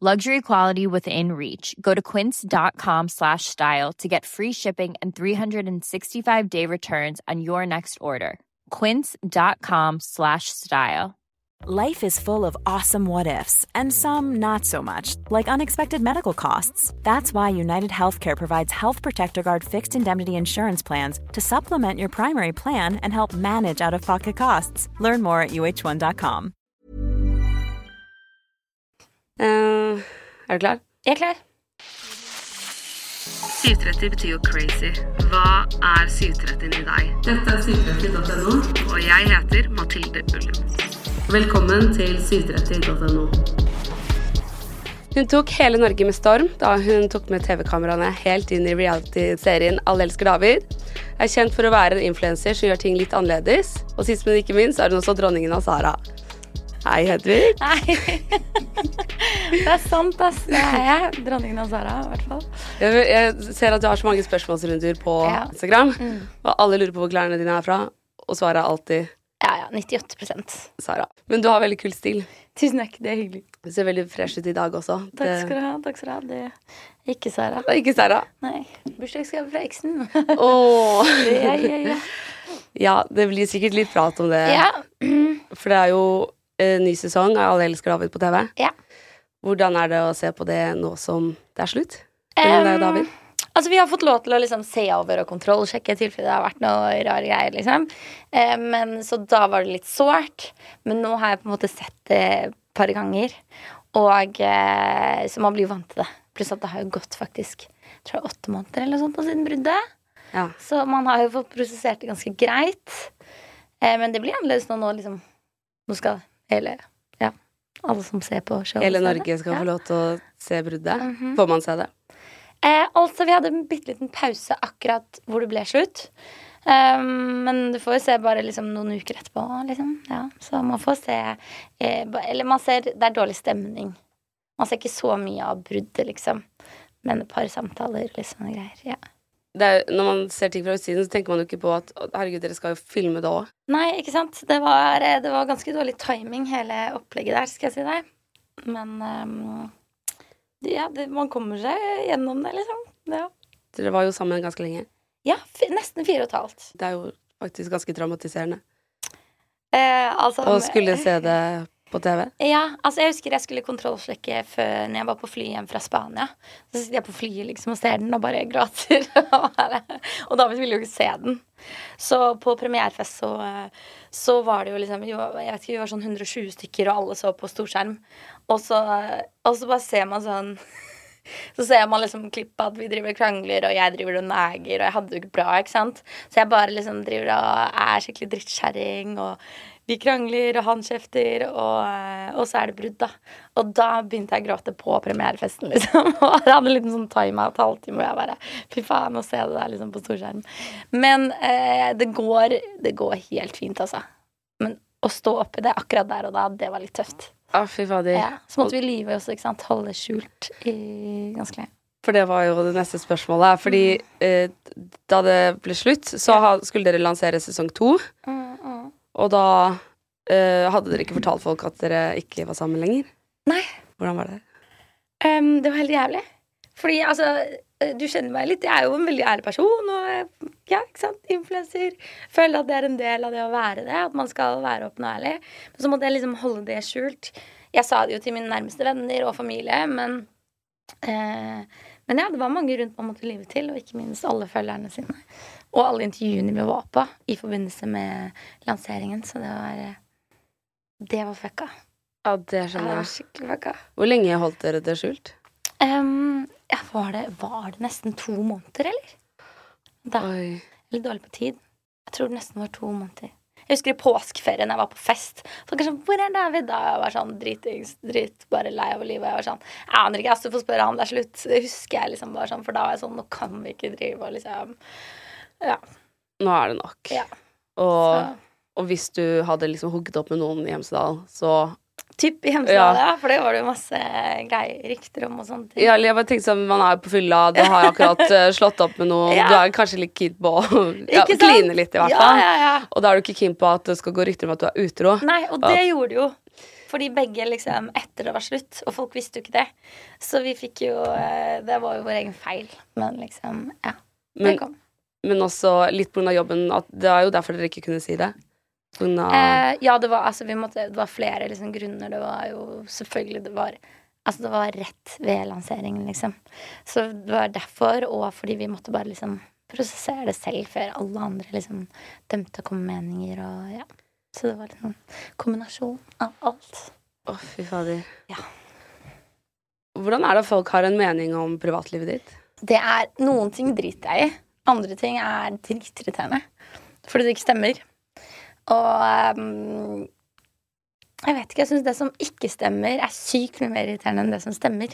Luxury quality within reach. Go to quince.com slash style to get free shipping and 365 day returns on your next order. Quince.com slash style. Life is full of awesome what ifs, and some not so much, like unexpected medical costs. That's why United Healthcare provides Health Protector Guard fixed indemnity insurance plans to supplement your primary plan and help manage out of pocket costs. Learn more at uh1.com. Eh, er du klar? Jeg er klar. 730 betyr jo crazy. Hva er 730 i deg? Dette er 730.no, og jeg heter Mathilde Ullum. Velkommen til 730.no. Hun tok hele Norge med storm da hun tok med TV-kameraene helt inn i reality-serien Alle elsker David. Er kjent for å være en influenser som gjør ting litt annerledes. Og sist, men ikke minst, er hun også dronningen av Sara. Hei, Hedvig. Hei. det er sant, ass. Det er jeg. Dronningen av Sara, i hvert fall. Jeg, jeg ser at du har så mange spørsmålsrunder på Ja. Instagram, og alle lurer på hvor klærne dine er fra, og svaret er alltid Ja, ja. 98% Sara. Men du har veldig kul stil. Tusen takk. Det er hyggelig. Du ser veldig fresh ut i dag også. Takk skal du ha. takk skal du ha. Det er ikke Sara. Det er ikke Sara. Nei. Bursdagsgave fra eksen. Åh. ja, ja, ja. Ja, det blir sikkert litt prat om det. ja. For det er jo en ny sesong av Alle elsker David på TV. Ja. Hvordan er det å se på det nå som det er slutt? Um, David? Altså, vi har fått lov til å liksom se over og kontrollsjekke i tilfelle det har vært noe rare greier, liksom. Uh, men, så da var det litt sårt. Men nå har jeg på en måte sett det et par ganger. Og uh, Så man blir vant til det. Pluss at det har jo gått faktisk jeg tror det er åtte måneder eller sånt siden bruddet. Ja. Så man har jo fått prosessert det ganske greit. Eh, men det blir annerledes nå. Nå, liksom, nå skal hele Ja, alle som ser på showet. Hele. Norge skal Ja. få lov til å se bruddet. Mhm. Får man se det? Eh, altså, vi hadde en bitte liten pause akkurat hvor det ble slutt. Um, men du får jo se bare liksom noen uker etterpå, liksom. Ja, så man får se eh, Eller man ser Det er dårlig stemning. Man ser ikke så mye av bruddet, liksom. Men et par samtaler, liksom, og greier. Ja. Er, når man ser ting fra utsiden, så tenker man jo ikke på at herregud, dere skal jo filme det òg. Nei, ikke sant. Det var, eh, det var ganske dårlig timing, hele opplegget der, skal jeg si deg. Men um, det- ja, det, man kommer seg gjennom det, liksom. Ja, Dere var jo sammen ganske lenge. ja nesten fire og et halvt. Det er jo faktisk ganske traumatiserende Eh, altså, å skulle se det på TV. Ja, altså jeg husker jeg skulle kontrollsjekke før når jeg var på flyet hjem fra Spania. Så sitter jeg på flyet liksom og ser den og bare gråter. og David ville jo ikke se den. Så på premierefest så, så var det jo liksom Jeg vet ikke, vi var sånn 120 stykker, og alle så på storskjerm. Og så, og så bare ser man sånn så ser man liksom klipp at vi driver og krangler, og jeg driver og neger, og jeg hadde det jo ikke bra, ikke sant. Så jeg bare liksom driver og er skikkelig drittkjerring, og vi krangler, og han kjefter, og, eh, og så er det brudd, da. Og da begynte jeg å gråte på premierefesten, liksom. Og jeg hadde en liten sånn timeout halvtime, og jeg bare Fy faen, å se det der liksom på storskjerm. Men eh, det går Det går helt fint, altså. Men å stå oppi det akkurat der og da, det var litt tøft. Å, fy fader. Ja, så måtte vi lyve også, ikke sant. Holde skjult i ganske lenge. For det var jo det neste spørsmålet. Fordi Mm. eh, da det ble slutt, så skulle dere lansere sesong to. Og da uh, hadde dere ikke fortalt folk at dere ikke var sammen lenger. Nei. Hvordan var det? Um, det var helt jævlig. Fordi altså eh, Du kjenner meg litt. Jeg er jo en veldig ærlig person. Og eh, ja, ikke sant, influenser. Føler at det er en del av det å være det. At man skal være åpen og ærlig. Men så måtte jeg liksom holde det skjult. Jeg sa det jo til mine nærmeste venner og familie, men eh, Men ja, det var mange rundt man måtte lyve til, og ikke minst alle følgerne sine. Og alle intervjuene vi var på i forbindelse med lanseringen, så det var eh, Det var fucka. Ja, det skjønner jeg. skikkelig fucka. Hvor lenge holdt dere det skjult? Um, ja, var det, var det nesten to måneder, eller? Da, Oi. Litt dårlig på tid. Jeg tror det nesten var to måneder. Jeg husker i påskeferien jeg var på fest. Folk er sånn 'Hvor er David?' Da jeg var sånn dritings, drit, bare lei av livet. Jeg var sånn 'Jeg aner ikke, ass, du får spørre han, det er slutt'. Det husker jeg liksom bare sånn, for da var jeg sånn 'Nå kan vi ikke drive og liksom Ja. Nå er det nok. ja. Og, og hvis du hadde liksom hooket opp med noen i Hemsedal, så Typ i Hemsedal, Ja. ja. For det var det jo masse greier, rykter om og sånne ting. Ja, jeg bare tenkte sånn, Man er jo på fylla, du har akkurat eh, slått opp med noen, Ja. du er kanskje litt keen på å ja, kline litt, i hvert fall. ja, ja. Og da er du ikke keen på at det skal gå rykter om at du er utro. Nei, og det gjorde det jo. Fordi begge liksom etter det var slutt, og folk visste jo ikke det. Så vi fikk jo eh, Det var jo vår egen feil. Men liksom, ja. Det kom. Men også litt pga. jobben. At det er jo derfor dere ikke kunne si det. Eh, ja, det var, altså, vi måtte, det var flere liksom, grunner. Det var jo selvfølgelig Det var Altså, det var rett ved lanseringen, liksom. Så det var derfor, og fordi vi måtte bare liksom prosessere det selv før alle andre liksom dømte å komme med meninger og ja. Så det var liksom kombinasjon av alt. Å, fy fader. Ja. Hvordan er det at folk har en mening om privatlivet ditt? Det er Noen ting driter jeg i. Andre ting er dritirriterende. Fordi det ikke stemmer. Og um, jeg vet ikke, jeg syns det som ikke stemmer, er sykt mye mer irriterende enn det som stemmer.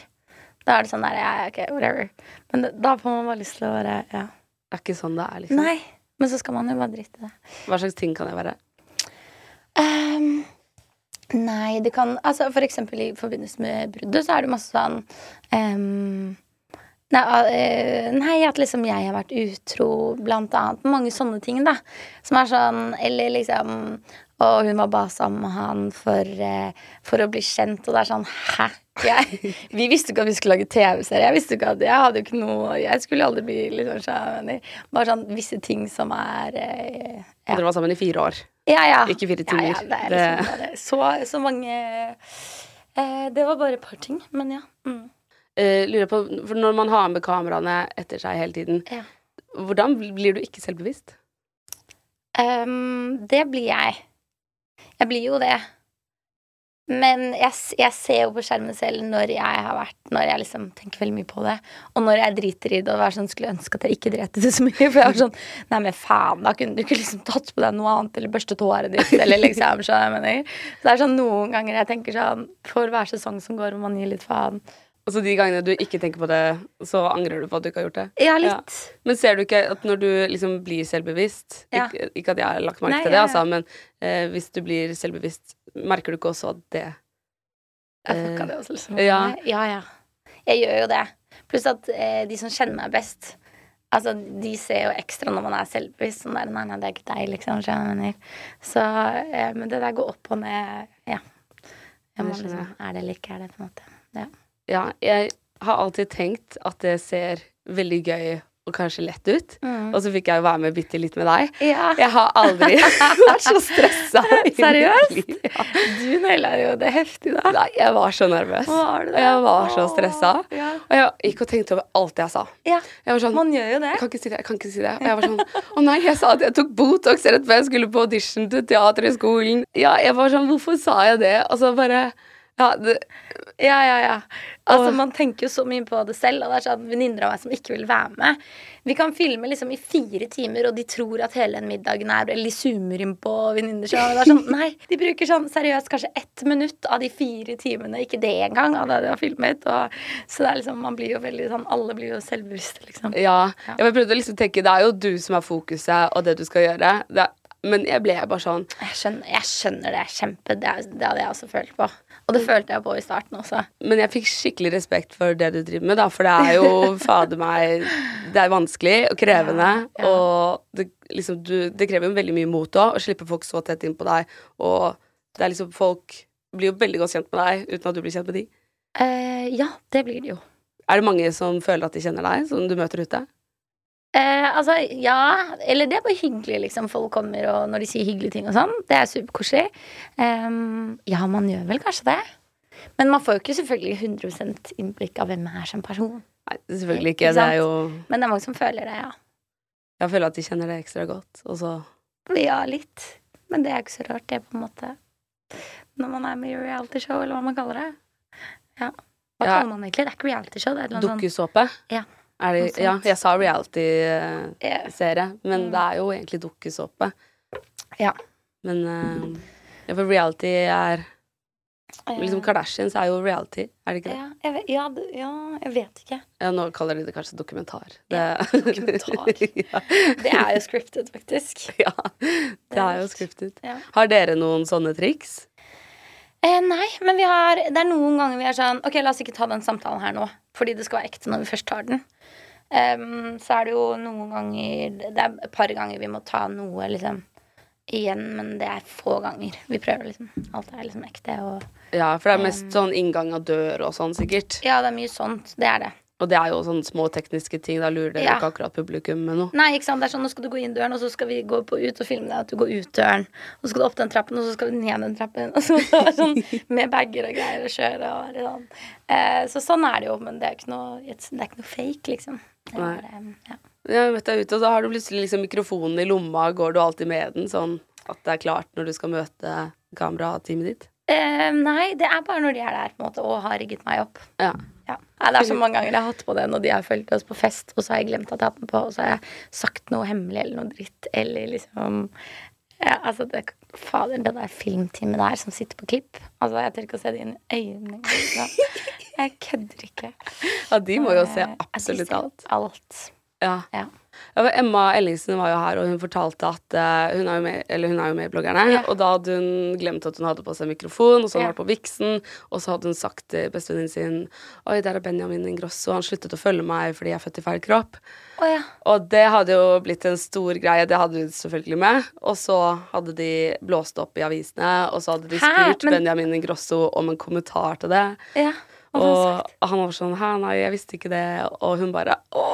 Da er det sånn der, ja, ok, whatever. Men det, da får man bare lyst til å være ja. Det er ikke sånn det er, liksom. Nei. Men så skal man jo bare drite i det. Hva slags ting kan det være? Um, nei, det kan Altså for eksempel i forbindelse med bruddet, så er det masse sånn ehm, nei, eh, nei, at liksom jeg har vært utro, blant annet. Mange sånne ting, da. Som er sånn Eller liksom Og hun var bare sammen med han for, eh, for å bli kjent, og det er sånn Hæ? Jeg, vi visste ikke at vi skulle lage TV-serie. Jeg visste ikke at jeg hadde ikke noe Jeg skulle aldri bli liksom skjønner. Bare sånn visse ting som er eh, ja. Dere var sammen i fire år. Ja, ja. Ikke fire timer. ja, det er liksom bare så, så mange eh, Det var bare et par ting, men ja. Mm. Eh, lurer på, for Når man har med kameraene etter seg hele tiden, Ja. hvordan blir du ikke selvbevisst? Um, det blir jeg. Jeg blir jo det. Men jeg, jeg ser jo på skjermen selv når jeg har vært Når jeg liksom tenker veldig mye på det. Og når jeg driter i det og var sånn, skulle ønske at jeg ikke dret i det så mye. For jeg var sånn Nei, men faen, da kunne du ikke liksom tatt på deg noe annet eller børstet håret ditt eller liksom skjønner jeg mener. Så det er sånn noen ganger jeg tenker sånn For hver sesong som går, må man gi litt faen. Og så de gangene du ikke tenker på det, så angrer du på at du ikke har gjort det? Ja, litt. Men ser du ikke at når du liksom blir selvbevisst Ja. ikke, ikke at jeg har lagt merke til det, ja, ja. altså, men eh, hvis du blir selvbevisst, merker du ikke også at det Jeg fucka det også, liksom. ja. ja, ja. Jeg gjør jo det. Pluss at eh, de som kjenner meg best, altså, de ser jo ekstra når man er selvbevisst. Sånn der, nei, nei, det er ikke deg, liksom. skjønner. Så, eh, men det der går opp og ned, ja. Jeg må liksom, er det eller ikke er det, på en måte. Ja. Ja, jeg har alltid tenkt at det ser veldig gøy og kanskje lett ut. Mm. Og så fikk jeg jo være med bitte litt med deg. ja. Jeg har aldri vært så stressa. Seriøst? Ja. Du naila jo det heftig, da. Nei, jeg var så nervøs. Var? Jeg var så stressa. Ja. Og jeg gikk og tenkte over alt jeg sa. ja. Jeg var sånn Man gjør jo det. Jeg kan ikke si det. jeg kan ikke si det Og jeg var sånn Å nei, jeg sa at jeg tok Botox rett før jeg skulle på audition til teater i skolen. Ja, jeg var sånn Hvorfor sa jeg det? Og så bare Ja, det Ja, ja, ja. Altså. Man tenker jo så mye på det selv. Og det er sånn venninner av meg som ikke vil være med. Vi kan filme liksom i fire timer, og de tror at hele den middagen er Eller de zoomer inn på venninner. Er sånn, nei, de bruker sånn seriøst kanskje ett minutt av de fire timene. Ikke det engang av det de har filmet. Og, så det er liksom, man blir jo veldig sånn Alle blir jo selvbevisste, liksom. Ja. Ja. Jeg prøvde å liksom tenke Det er jo du som er fokuset, og det du skal gjøre. Det er, men jeg ble bare sånn Jeg skjønner, jeg skjønner det kjempe. Det, det hadde jeg også følt på. Og det følte jeg på i starten også. Men jeg fikk skikkelig respekt for det du driver med, da. For det er jo fader meg Det er vanskelig og krevende. Ja, ja. Og det, liksom, du, det krever jo veldig mye mot òg, å slippe folk så tett inn på deg. Og det er liksom folk blir jo veldig godt kjent med deg uten at du blir kjent med de. Eh, ja, det blir det jo. Er det mange som føler at de kjenner deg, som du møter ute? Eh, altså, ja Eller det er bare hyggelig, liksom. Folk kommer og når de sier hyggelige ting og sånn. Det er superkoselig. Um, ja, man gjør vel kanskje det. Men man får jo ikke selvfølgelig 100 innblikk av hvem jeg er som person. Nei, selvfølgelig ikke. Ikke Det er jo Men det er mange som føler det, ja. Jeg føler at de kjenner det ekstra godt, og så Ja, litt. Men det er ikke så rart, det, på en måte. Når man er med i realityshow, eller hva man kaller det. Ja. Hva Ja. kaller man egentlig? Det er ikke realityshow, det et eller annet Dukkusåpe? Ja. Er det, ja, jeg sa reality-serie, sånn men Mm. det er jo egentlig dukkesåpe. Ja. Men eh, ja, for reality er Eh, Liksom Kardashians er jo reality, er det ikke det? ja, jeg vet, ja, ja, jeg vet ikke. Ja, nå kaller de det kanskje dokumentar. Det, Ja, dokumentar. ja. Det er jo scripted, faktisk. ja, det er jo scripted. Har dere noen sånne triks? Eh, nei, men vi har, det er noen ganger vi er sånn Ok, la oss ikke ta den samtalen her nå, fordi det skal være ekte når vi først tar den. Em, så er det jo noen ganger Det er et par ganger vi må ta noe liksom igjen, men det er få ganger. Vi prøver liksom. Alt er liksom ekte og Ja, for det er mest sånn inngang av dør og sånn, sikkert. Ja, det er mye sånt. Det er det. Og det er jo sånne små tekniske ting. Da lurer dere Ja. ikke akkurat publikum med noe. Nei, ikke sant. Det er sånn, nå skal du gå inn døren, og så skal vi gå på ut og filme deg at du går ut døren. Og så skal du opp den trappen, og så skal du ned den trappen. Og så det er sånn med bager og greier og kjøre og litt sånn. Eh, så sånn er det jo, men det er ikke noe, det er ikke noe fake, liksom. Nei. ja. Ja, vet du, ute, og så har du plutselig liksom mikrofonen i lomma, går du alltid med den sånn at det er klart når du skal møte kamerateamet ditt? Uh, nei, det er bare når de er der på en måte og har rigget meg opp. Ja. Ja. Det er så mange ganger jeg har hatt på det når de har fulgt oss på fest, og så har jeg glemt at jeg har den på, og så har jeg sagt noe hemmelig eller noe dritt, eller liksom ja, altså det, Fader, det der filmteamet der som sitter på klipp Altså, jeg tør ikke å se det inn i øynene. Jeg kødder ikke. Ja, de må jo se Eh, absolutt alt. Alt. Ja. Ja. Ja, Emma Ellingsen var jo her, og hun fortalte at uh, hun, er jo med, eller hun er jo med i Bloggerne. Ja. Og da hadde hun glemt at hun hadde på seg mikrofon, og så hadde hun Ja. vært på Vixen. Og så hadde hun sagt til bestevenninnen sin Oi, der er Benjamin Ingrosso, han sluttet å følge meg fordi jeg er født i feil kropp. Oh, ja. Og det hadde jo blitt en stor greie, det hadde hun selvfølgelig med. Og så hadde de blåst opp i avisene, og så hadde de spurt Men- Benjamin Ingrosso om en kommentar til det. ja. Og han var sånn Hæ, nei, jeg visste ikke det. Og hun bare Å,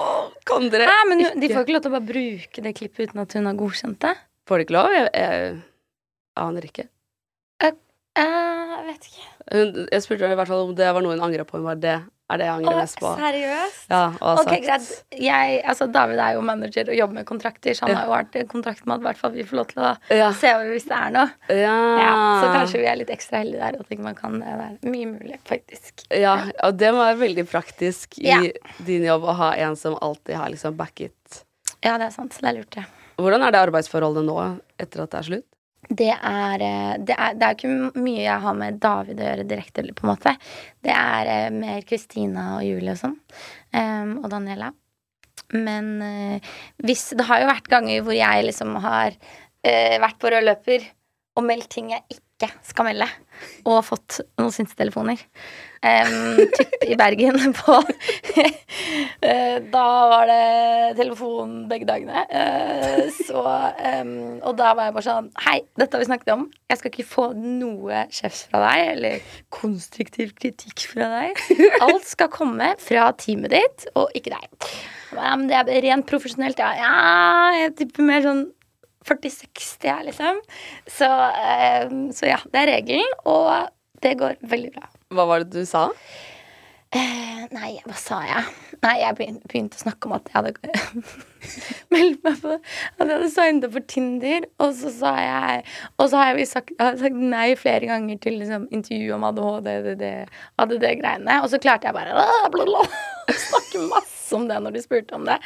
kan dere Hæ, men ikke? de får ikke lov til å bare bruke det klippet uten at hun har godkjent det? Får de ikke lov? Jeg, jeg aner ikke. Eh, jeg vet ikke. Hun, jeg spurte i hvert fall om det var noe hun angra på. Hun var det er det jeg angrer mest på. seriøst? Ja, og har Ok, greit. Jeg, altså, David er jo manager og jobber med kontrakter, så han Ja. har jo vært i kontrakt med at hvert fall vi får lov til å Ja. se over hvis det er noe. Ja. Ja, så kanskje vi er litt ekstra heldige der, og tenker man kan være. Mye mulig, faktisk. ja, og det må være veldig praktisk i din jobb å ha en som alltid har liksom backet. Ja, det er sant. Det er lurt, det. Hvordan er det arbeidsforholdet nå, etter at det er slutt? Det er, eh, det er Det er ikke mye jeg har med David å gjøre direkte, på en måte. Det er eh, mer Kristina og Julie og sånn. Um, og Daniela. Men uh, hvis Det har jo vært ganger hvor jeg liksom har uh, vært på rød løper og meldt ting jeg ikke skal melde, og fått noen sinte-telefoner. Um, typ i Bergen på eh, Da var det telefon begge dagene. Uh, så um, Og da var jeg bare sånn Hei, dette har vi snakket om. Jeg skal ikke få noe kjeft fra deg, eller konstruktiv kritikk fra deg. Alt skal komme fra teamet ditt, og ikke deg. Men det er rent profesjonelt, ja. ja jeg tipper mer sånn 40-60, ja, liksom. Så, em, så ja, det er regelen, og det går veldig bra. Hva var det du sa? Eh, nei, hva sa jeg? Nei, jeg begynte, begynte å snakke om at jeg hadde meldt meg på At jeg hadde signet opp for Tinder, og så sa jeg Og så har jeg sagt, jeg har sagt nei flere ganger til liksom, intervju om ADHD, ADD, ADD-greiene. Og så klarte jeg bare «Åh, bla, bla, å snakke masse om det når de spurte om det.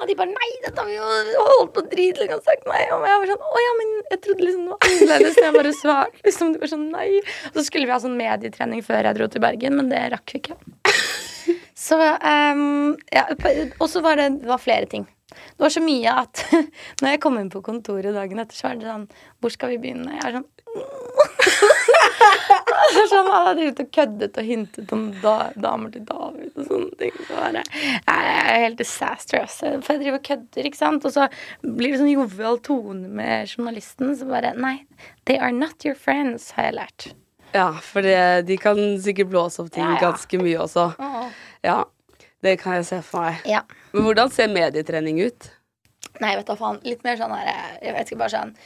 Og de bare Nei, dette har vi jo holdt på dritlenge og sagt nei. Og jeg var sånn Å ja, men jeg trodde liksom det var annerledes. Så jeg bare svarte liksom. De var sånn nei. Og så skulle vi ha sånn medietrening før jeg dro til Bergen, men det rakk vi ikke. Så um, ja, Og så var det var flere ting. Det var så mye at når jeg kom inn på kontoret dagen etter, så var det sånn Hvor skal vi begynne? Jeg er sånn Det er sånn, Han hadde drevet og køddet og hintet om da, damer til David og sånne ting. Så bare, jeg er helt disaster. Altså. For jeg driver og kødder, ikke sant. Og så blir det sånn jovial tone med journalisten. Så bare Nei, they are not your friends, har jeg lært. Ja, for det, de kan sikkert blåse opp ting Ja, ja. ganske mye også. Ja, det kan jeg se for meg. Ja. Men hvordan ser medietrening ut? Nei, vet hva faen. Litt mer sånn her Jeg vet ikke, bare sånn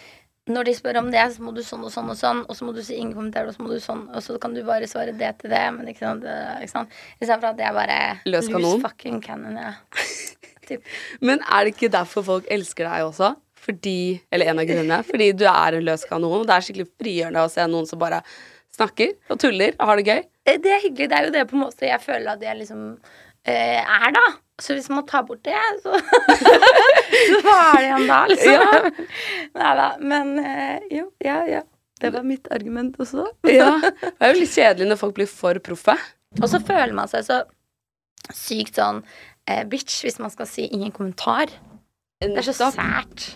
når de spør om det, så må du sånn og sånn og sånn, og så må du si ingen kommentarer, og så må du sånn, og så kan du bare svare det til det, men ikke sant, det- ikke sant? Istedenfor at det er bare Løs kanon. fucking cannon, ja. typ. Men er det ikke derfor folk elsker deg også? Fordi, eller en av grunnene, fordi du er en løs kanon. og Det er skikkelig frigjørende å se noen som bare snakker og tuller og har det gøy. Eh, Det er hyggelig. Det er jo det på en måte jeg føler at jeg liksom eh, er, da. Så hvis man tar bort det, så hva er det igjen da, liksom? Ja. Nei da. Men eh, jo, ja, ja. Det var mitt argument også. Ja, Det er jo litt kjedelig når folk blir for proffe. Og så føler man seg så sykt sånn eh, bitch hvis man skal si ingen kommentar. Det er så sært.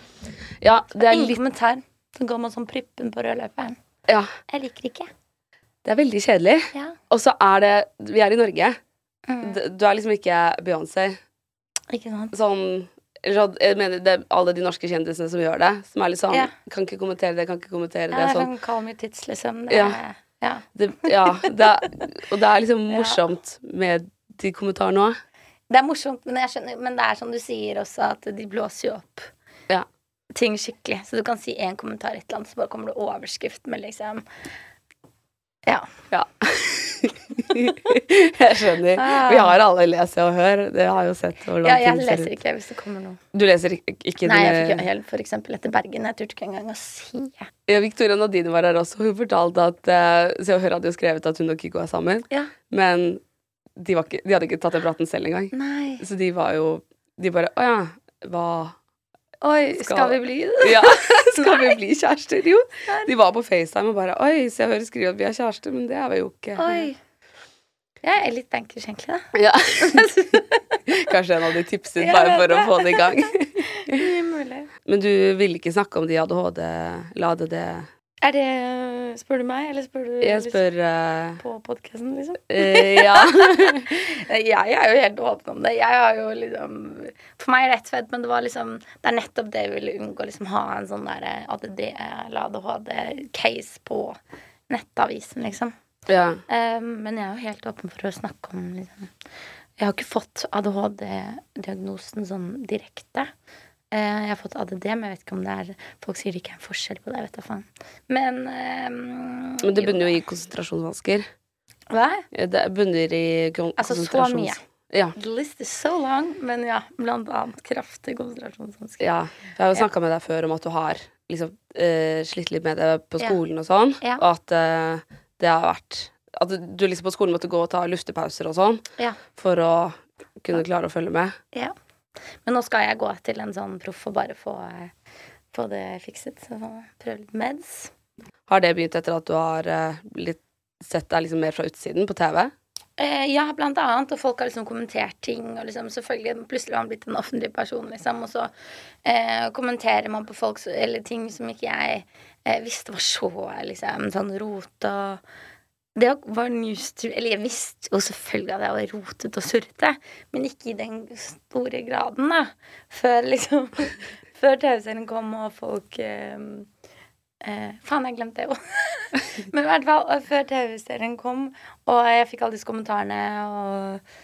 Ja, det er Ingen litt kommentar. Så går man sånn prippen på rødløperen. Ja, Jeg liker ikke. det er veldig kjedelig. Ja. Og så er det Vi er i Norge. D- Du er liksom ikke Beyoncé. Ikke sant? Sånn jeg mener det er alle de norske kjendisene som gjør det. Som er litt sånn Ja. Kan ikke kommentere det, kan ikke kommentere det. Ja, Sånn. call me tits, liksom. Det, Ja. ja. Det, ja, det er, og det er liksom morsomt med de kommentarene òg. Det er morsomt, men, jeg skjønner, men det er som du sier også, at de blåser jo opp Ja. ting skikkelig. Så du kan si én kommentar et eller annet, så bare kommer det overskrift med liksom Ja. Ja. jeg skjønner. Vi har alle lese og hør. Det har jo sett hvordan ja jeg leser ut. ikke hvis det kommer noe. Du leser ikke, ikke Nei, jeg fikk helt for eksempel etter Bergen. Jeg turte ikke engang å si ja, Victoria Nadine var her også. Hun fortalte at uh, Se og Hør hadde jo skrevet at hun og Kygo er sammen. Ja. Men de, var ikke, de hadde ikke tatt den praten selv engang. Nei. Så de var jo De bare Å ja, hva Oi, Skal- skal, vi bli det? Ja, skal vi bli kjærester? Jo. De var på FaceTime og bare Oi, så jeg hører skrive at vi er kjærester, men det er vi jo ikke. Oi. Jeg er litt bankers, egentlig, da. Ja. Kanskje en av de tipset bare for å få det i gang. Mye mulig. Men du ville ikke snakke om de ADHD-lade ADD? Er det Spør du meg, eller spør du Jeg spør eh, på podkasten, liksom? Uh, Ja. Jeg er jo helt åpen om det. Jeg har jo liksom For meg er det ett fett, men det var liksom Det er nettopp det jeg ville unngå. Liksom ha en sånn der ADD eller ADHD-case på nettavisen, liksom. ja. Um, men jeg er jo helt åpen for å snakke om liksom Jeg har ikke fått ADHD-diagnosen sånn direkte. Eh, jeg har fått ADD, men jeg vet ikke om det er Folk sier det ikke er en forskjell på det. Vet da faen. Men um, Men det bunner jo i konsentrasjonsvansker. Hva? Det bunner i kon Altså, så mye. Ja. The list is so long, men ja, blant annet kraftig konsentrasjonsvansker. ja. Jeg har jo snakka med deg før om at du har liksom uh, slitt litt med det på Ja. skolen og sånn. Ja. Og at uh, det har vært At du liksom på skolen måtte gå og ta luftepauser og sånn Ja. for å kunne klare å følge med. Ja. Men nå skal jeg gå til en sånn proff og bare få, eh, få det fikset. Så prøve litt meds. Har det begynt etter at du har eh, litt, sett deg liksom mer fra utsiden på TV? Eh, ja, blant annet. Og folk har liksom kommentert ting. Og liksom selvfølgelig Plutselig har man blitt en offentlig person, liksom. Og så eh, kommenterer man på folk eller ting som ikke jeg eh, visste var så liksom sånn rot og Det var news to Eller jeg visste jo selvfølgelig at jeg var rotete og surrete, men ikke i den store graden, da. Før liksom Før TV-serien kom og folk eh, eh, Faen, jeg glemte det jo. Men i hvert fall før TV-serien kom, og jeg fikk alle disse kommentarene og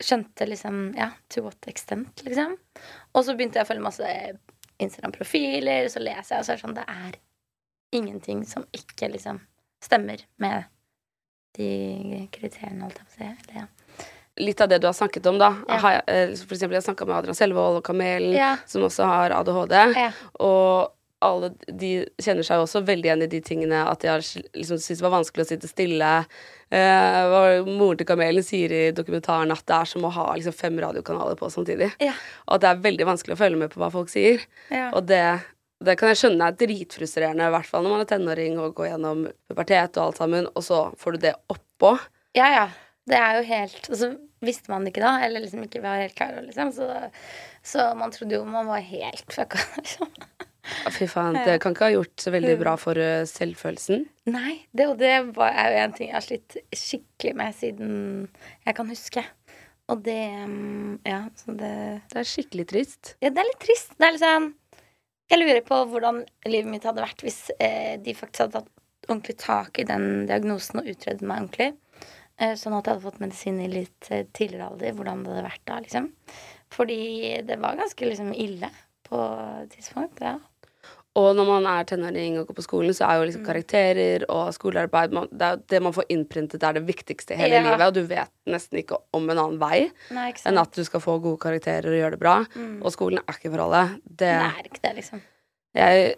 skjønte liksom Ja, to what extent, liksom. Og så begynte jeg å følge masse Instagram-profiler, så leser jeg, og så er det sånn Det er ingenting som ikke liksom stemmer med de kriteriene, holdt jeg på å si. Eller, ja. Litt av det du har snakket om, da. Ja. Har eh, for eksempel, jeg har snakka med Adrian Selvold og Kamelen, Ja. som også har ADHD. Ja. Og alle de kjenner seg også veldig igjen i de tingene at de har liksom syntes det var vanskelig å sitte stille. Eh, moren til Kamelen sier i dokumentaren at det er som å ha liksom, fem radiokanaler på samtidig. Ja. Og at det er veldig vanskelig å følge med på hva folk sier. Ja. Og det, det kan jeg skjønne er dritfrustrerende, i hvert fall når man er tenåring og går gjennom pubertet og alt sammen, og så får du det oppå. Ja, ja. Det er jo helt Og så visste man det ikke da, eller liksom ikke var helt klar over, liksom. Så, så man trodde jo man var helt fucka, liksom. Ja, Fy faen, det kan ikke ha gjort så veldig bra for eh, selvfølelsen. Nei, det, og det er jo en ting jeg har slitt skikkelig med siden jeg kan huske. Og det mm, Ja, så det Det er skikkelig trist. Ja, det er litt trist. Det er litt sånn Jeg lurer på hvordan livet mitt hadde vært hvis eh, de faktisk hadde tatt ordentlig tak i den diagnosen og utredet meg ordentlig. Eh, sånn at jeg hadde fått medisin i litt eh, tidligere alder. Hvordan det hadde vært da, liksom. Fordi det var ganske liksom ille på et tidspunkt. Ja. Og når man er tenåring og går på skolen, så er jo Mm. liksom karakterer og skolearbeid man, Det er det man får innprintet, det er det viktigste i hele Ja. livet. Og du vet nesten ikke om en annen vei Nei, enn at du skal få gode karakterer og gjøre det bra. Og skolen er ikke for alle. Det, Nei, ikke det, liksom. jeg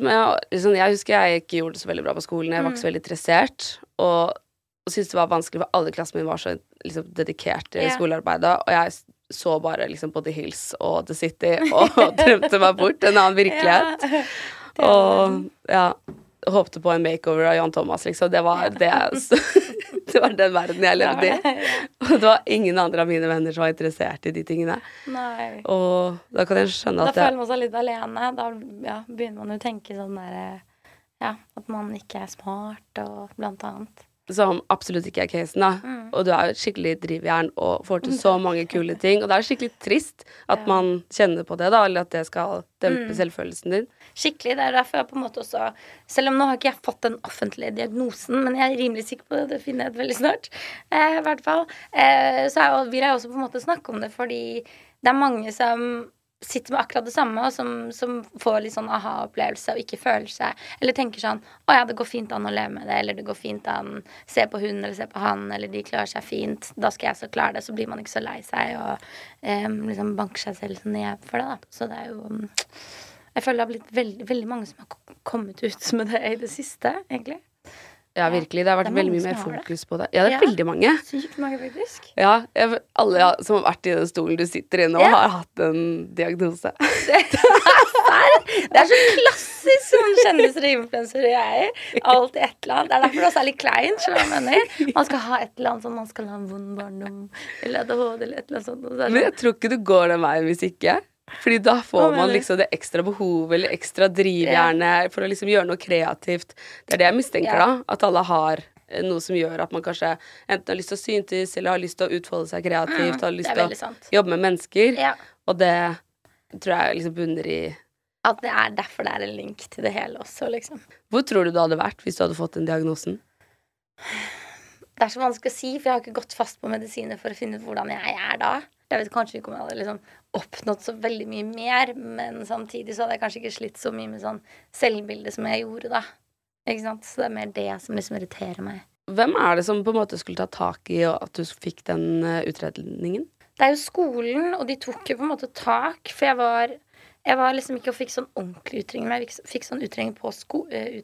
meg liksom, Jeg husker jeg ikke gjorde det så veldig bra på skolen. Jeg var ikke så Mm. veldig interessert. Og, og syntes det var vanskelig, for alle i klassen min var så liksom, dedikerte i Ja. skolearbeidet. Og jeg så bare liksom på The Hills og The City og drømte meg bort en annen virkelighet. Ja. Og ja, håpte på en makeover av Jan Thomas, liksom. Det var, det, det var den verden jeg levde i. Og det var ingen andre av mine venner som var interessert i de tingene. Nei. Og da kan jeg skjønne at Da føler man seg litt alene. Da ja, begynner man jo å tenke sånn derre Ja, at man ikke er smart og blant annet. Som absolutt ikke er casen, da. Mm. Og du er jo et skikkelig drivjern og får til så mange kule ting. Og det er skikkelig trist at Ja. man kjenner på det, da, eller at det skal dempe Mm. selvfølelsen din. Skikkelig. Det er derfor jeg på en måte også Selv om nå har ikke jeg fått den offentlige diagnosen, men jeg er rimelig sikker på det. Det finner jeg ut veldig snart. Eh, I hvert fall. Eh, så er, vil jeg også på en måte snakke om det, fordi det er mange som sitter med akkurat det samme, og som, som får litt sånn aha-opplevelse og ikke føler seg Eller tenker sånn Å ja, det går fint an å leve med det, eller det går fint an Se på hun eller se på han, eller de klarer seg fint. Da skal jeg så klare det. Så blir man ikke så lei seg og eh, liksom banker seg selv sånn ned for det, da. Så det er jo jeg føler det har blitt veldig, veldig mange som har kommet ut med det i det siste, egentlig. Ja, virkelig. Det har vært Det veldig mye mer fokus det. på det. Ja, det er Ja. veldig mange. Sykt mange, faktisk. Ja, jeg, alle som har vært i den stolen du sitter i nå, Ja. har hatt en diagnose. Det er så klassisk sånn kjendiser og influensere jeg er. Alltid et eller annet. Det er derfor det også er litt kleint. Man skal ha et eller annet sånn, man skal ha en vond barndom eller ADHD eller et eller annet sånt. Så Men jeg tror ikke du går den veien hvis ikke. Fordi da får man liksom det ekstra behovet eller ekstra drivjernet for å liksom gjøre noe kreativt. Det er det jeg mistenker, da. At alle har eh, noe som gjør at man kanskje enten har lyst til å syntes, eller har lyst til å utfolde seg kreativt, Mm, har lyst til å sant. jobbe med mennesker. Ja, Og det tror jeg liksom bunner i At det er derfor det er en link til det hele også, liksom. Hvor tror du du hadde vært hvis du hadde fått den diagnosen? Det er så vanskelig å si, for jeg har ikke gått fast på medisiner for å finne ut hvordan jeg er da. Jeg vet kanskje ikke om jeg hadde liksom oppnådd så veldig mye mer, men samtidig så hadde jeg kanskje ikke slitt så mye med sånn selvbilde som jeg gjorde da. Ikke sant? Så det er mer det som liksom irriterer meg. Hvem er det som på en måte skulle ta tak i at du fikk den eh, utredningen? Det er jo skolen, og de tok jo på en måte tak, for jeg var jeg var liksom ikke og fikk sånn ordentlig utredning, men jeg fikk, sånn utredning på sko... eh.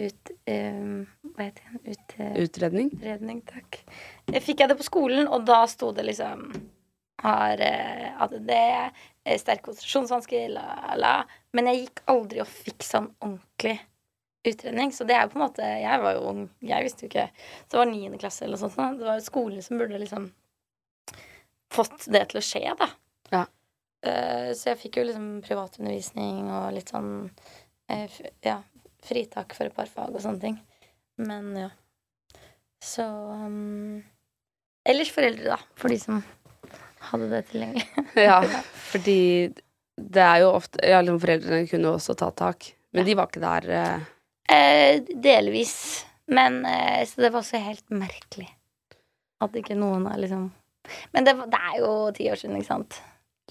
Ut, eh, hva heter det? Ute... Utredning? Utredning, takk. Fikk jeg det på skolen, og da sto det liksom Har eh, ADD, sterke konsentrasjonsvansker, la, la. Men jeg gikk aldri og fikk sånn ordentlig utredning. Så det er jo på en måte Jeg var jo ung, jeg visste jo ikke Så det var niende klasse eller noe sånt. Det var jo skolen som burde liksom fått det til å skje, da. Ja. Eh, så jeg fikk jo liksom privatundervisning og litt sånn eh, Ja, fritak for et par fag og sånne ting. Men ja. Så um, Ellers foreldre, da. For de som hadde det tilgjengelig. Ja, fordi det er jo ofte Ja, liksom foreldrene kunne også ta tak, men de var ikke der. eh. eh, delvis. Men eh, Så det var også helt merkelig at ikke noen har liksom Men det, det er jo ti år siden, ikke sant?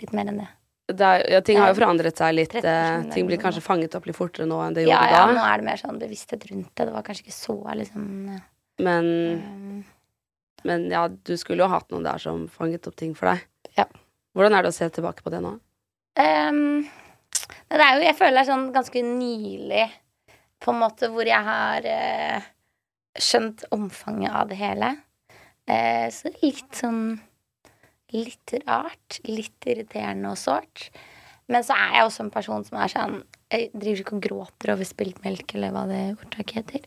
Litt mer enn det. Er, ja, ting har jo forandret seg litt. eh, ting blir kanskje fanget opp litt fortere nå enn det Ja, gjorde ja, da. nå er det mer sånn bevissthet rundt det. Det var kanskje ikke så liksom Men, um, men ja, du skulle jo hatt noen der som fanget opp ting for deg. Ja. Hvordan er det å se tilbake på det nå? Um, det er jo, jeg føler det er sånn ganske nylig, på en måte, hvor jeg har uh, skjønt omfanget av det hele. Uh, så litt sånn Litt rart. Litt irriterende og sårt. Men så er jeg også en person som er sånn Jeg driver ikke og gråter over spilt melk, eller hva det ordtaket heter.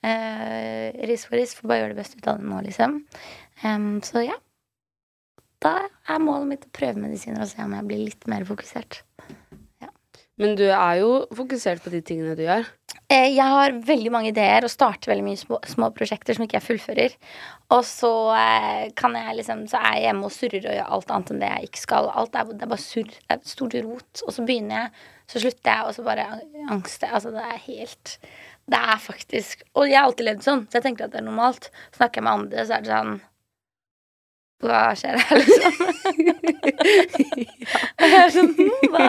Eh, ris for ris. Får bare gjøre det beste ut av det nå, liksom. Um, så ja. Da er målet mitt å prøve medisiner og se om jeg blir litt mer fokusert. Men du er jo fokusert på de tingene du gjør. Eh, Jeg har veldig mange ideer og starter veldig mye små, små prosjekter som ikke jeg fullfører. Og så eh, kan jeg liksom Så er jeg hjemme og surrer og gjør alt annet enn det jeg ikke skal. Alt er, det er bare surr. Det er stort rot. Og så begynner jeg, så slutter jeg, og så bare angster jeg. Altså, det er helt Det er faktisk Og jeg har alltid levd sånn, så jeg tenker at det er normalt. Snakker jeg med andre, så er det sånn Hva skjer her, liksom? ja. sånn «Hm, Hva?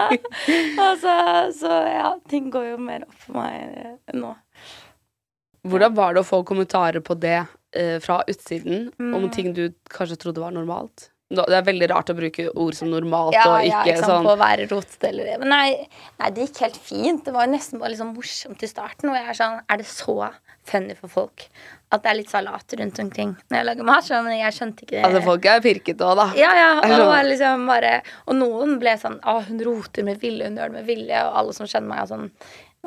Altså, så ja, ting går jo mer opp for meg eh, nå. Hvordan var det å få kommentarer på det eh, fra utsiden om Mm. ting du kanskje trodde var normalt? Det er veldig rart å bruke ord som normalt Ja, og ja, ikke, ikke sant, sånn på å være rotete eller Men nei, nei, det gikk helt fint. Det var jo nesten bare liksom morsomt i starten. Og jeg er sånn Er det så funny for folk at det er litt salat rundt omkring når jeg lager mat? Så, men jeg skjønte ikke det. Altså, folk er pirket òg, da. Ja, ja, og, var liksom bare, og noen ble sånn Å, hun roter med vilje, hun gjør det med vilje. Og alle som kjenner meg, er sånn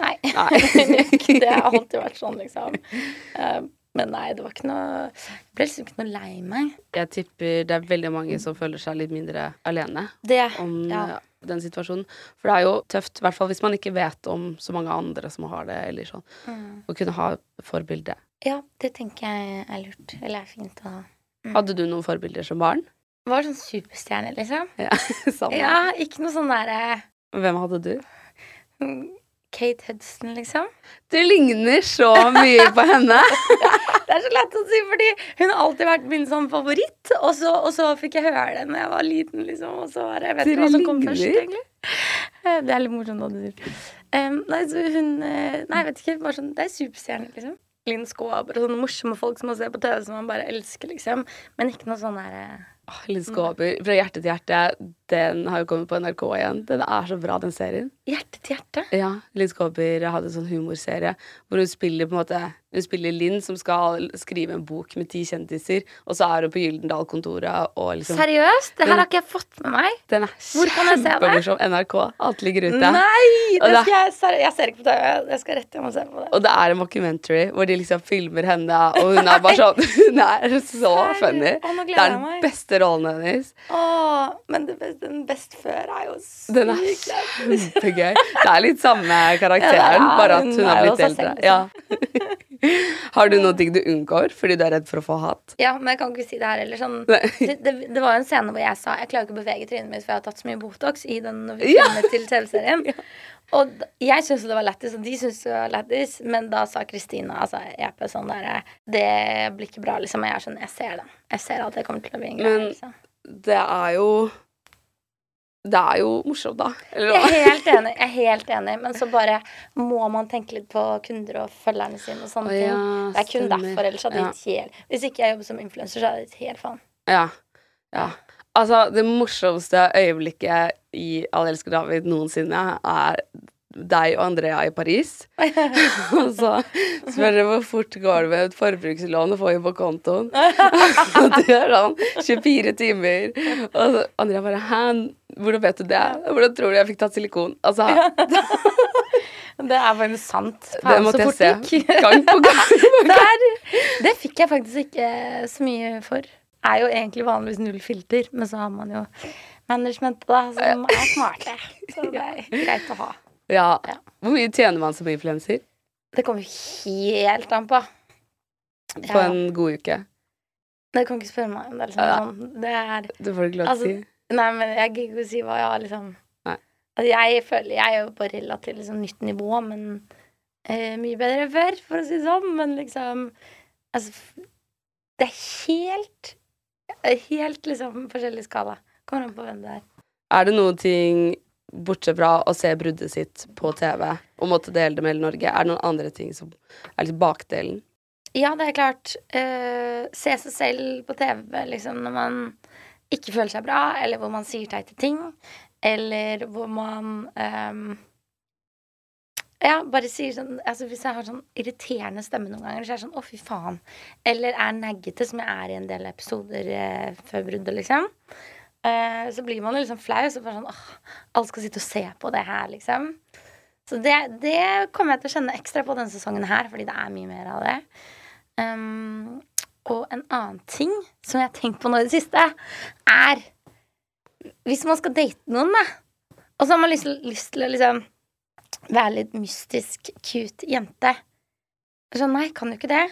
Nei. Nei. ikke det har alltid vært sånn, liksom. Eh, men nei, det var ikke noe Jeg ble liksom ikke noe lei meg. Jeg tipper det er veldig mange som føler seg litt mindre alene Det. om Ja. eh, den situasjonen. For det er jo tøft, i hvert fall hvis man ikke vet om så mange andre som har det, eller sånn. Mm. Å kunne ha forbilde. Ja, det tenker jeg er lurt. Eller er fint å ha. Mm. Hadde du noen forbilder som barn? Var sånn superstjerne, liksom. Ja, samme. Ja, ikke noe sånn derre Hvem hadde du? Kate Hudson, liksom. Du ligner så mye på henne. Det er så lett å si, fordi hun har alltid vært min sånn favoritt. Og så, og så fikk jeg høre det når jeg var liten, liksom. Og så var det, jeg vet ikke hva som kom først, egentlig. Eh, Det er litt morsomt hva du sier. Um, nei, så hun eh, Nei, vet ikke. Bare sånn, det er superstjerne, liksom. Linn Skåber og sånne morsomme folk som man ser på TV som man bare elsker, liksom. Men ikke noe sånn derre oh, Linn Skåber. Fra hjerte til hjerte. Den har jo kommet på NRK igjen. Den er så bra, den serien. Hjerte til hjerte. Ja, Linn Skåber hadde en sånn humorserie hvor hun spiller på en måte Hun spiller Linn som skal skrive en bok med ti kjendiser, og så er hun på Gyldendal-kontoret liksom Seriøst? Det her har ikke jeg fått med meg. Den er Hvor kan jeg se det? NRK. Alt ligger ute. Nei! Det skal jeg, ser, jeg ser ikke på TV. Jeg skal rett hjem og se på det. Og det er en mockumentary hvor de liksom filmer henne, og hun er bare sånn Hun er så funny. Å, Det er den beste rollen hennes. Åh, men det best, den best før er jo sykt Den er kjempegøy. Det er litt samme karakteren, Ja, er- bare at hun hun er blitt eldre. Ja. Har du noen ting du unngår fordi du er redd for å få hat? Ja, men jeg kan ikke si det her heller. Sånn, det, det, det var en scene hvor jeg sa Jeg klarer ikke å bevege trynet mitt, for jeg har tatt så mye Botox i den når vi Ja. til TV-serien. Og jeg syntes det var lættis, og de syntes det var lættis, men da sa Kristina altså, EP, sånn der Det blir ikke bra, liksom. Og jeg er sånn Jeg ser det. Jeg ser at det kommer til å bli en greie. Men- Liksom. Det er jo Det er jo morsomt, da. Eller Jeg er helt enig, jeg er helt enig, men så bare må man tenke litt på kunder og følgerne sine og sånne ting. ja, Det er kun stemmer. derfor, ellers hadde gitt helt Hvis ikke jeg jobber som influenser, så hadde jeg gitt helt faen. Ja. ja. Altså, det morsomste øyeblikket i Alle elsker David noensinne er deg og Andrea i Paris. og så spør dere hvor fort går det med et forbrukslån å få inn på kontoen. og det er sånn 24 timer. Og så Andrea bare Hæ, hvordan vet du det? Hvordan tror du jeg fikk tatt silikon? Altså, Det er faktisk sant. det måtte jeg se Gang det gang på gang. Der, det fikk jeg faktisk ikke så mye for. Er jo egentlig vanligvis null filter, men så har man jo managementet, da, som er smarte. Så det er greit å ha. Ja. Hvor mye tjener man som influenser Det kommer helt an på. på en god uke? Du kan ikke spørre meg om det liksom Ja. sånn. Det er Det får du ikke lov til Altså, å si. Nei, men jeg gidder ikke å si hva jeg har liksom altså, Jeg føler jeg er jo på relativt liksom, nytt nivå, men eh, mye bedre enn før, for å si det sånn. Men liksom Altså, det er helt Helt liksom forskjellig skala. Kommer an på hvem det er. Er det noen ting, bortsett fra å se bruddet sitt på TV og måtte dele det med hele Norge, er det noen andre ting som er litt bakdelen? Ja, det er klart. Uh, se seg selv på TV liksom når man ikke føler seg bra, eller hvor man sier teite ting, eller hvor man um, Ja, bare sier sånn altså Hvis jeg har sånn irriterende stemme noen ganger, så er det sånn 'å, fy faen', eller er neggete, som jeg er i en del episoder eh, før bruddet, liksom, eh, så blir man jo liksom flau. Så bare sånn åh, alle skal sitte og se på det her, liksom. Så det, det kommer jeg til å kjenne ekstra på denne sesongen her, fordi det er mye mer av det. Um, og en annen ting som jeg har tenkt på nå i det siste, er Hvis man skal date noen, da, og så har man lyst, lyst til å liksom være litt mystisk, cute jente Så nei, kan jo ikke det.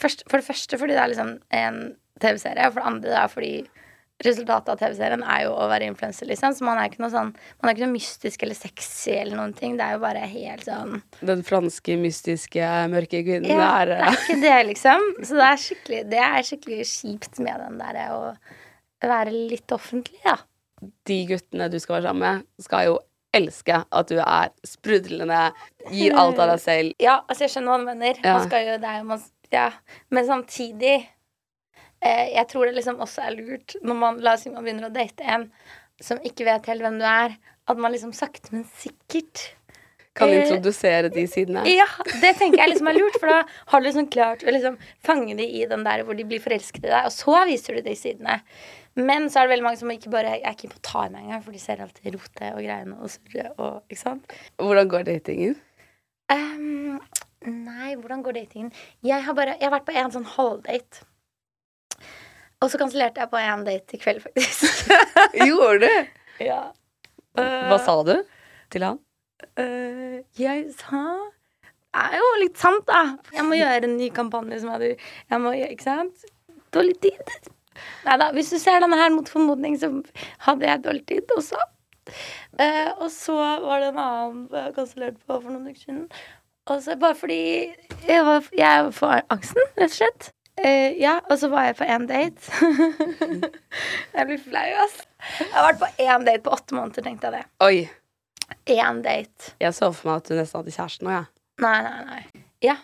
Først, for det første fordi det er liksom en TV-serie, og for det andre da fordi resultatet av TV-serien er jo å være influenser, liksom. Så man er ikke noe sånn Man er ikke noe mystisk eller sexy eller noen ting. Det er jo bare helt sånn Den franske, mystiske, mørke kvinnen ja, er det er ikke det, liksom. Så det er skikkelig, det er skikkelig kjipt med den derre å være litt offentlig, da. De guttene du skal være sammen med, skal jo elske at du er sprudlende, gir alt av deg selv. Ja, altså jeg skjønner hva du mener. Ja. Man skal jo, det er jo man, ja. Men samtidig Jeg tror det liksom også er lurt når man la oss si man begynner å date en som ikke vet helt hvem du er, at man liksom sakte, men sikkert Kan Eh, introdusere de sidene. Ja, det tenker jeg liksom er lurt, for da har du liksom klart å liksom fange de i den der hvor de blir forelsket i deg, og så viser du de sidene. Men så er det veldig mange som ikke bare er keen på å ta i engang, for de ser alltid rotet og greiene og surret og Ikke sant? Hvordan går datingen? Um, nei, hvordan går datingen? Jeg har bare Jeg har vært på en sånn halvdate. Og så kansellerte jeg på en date i kveld, faktisk. Gjorde du? ja. Hva sa du til han? Uh, jeg sa Det er jo litt sant, da. Jeg må gjøre en ny kampanje som hadde Jeg må, Ikke sant? Dårlig tid. Nei da, hvis du ser denne her mot formodning, så hadde jeg dårlig tid også. Uh, og så var det en annen jeg kansellerte på for noen uker siden. Og så bare fordi jeg, var, jeg får angsten, rett og slett. Eh, ja, og så var jeg på én date. jeg blir flau, ass. Jeg har vært på én date på åtte måneder, tenkte jeg det. Oi. Én date. Jeg så for meg at du nesten hadde kjæreste nå, jeg. Nei, nei, nei. Ja,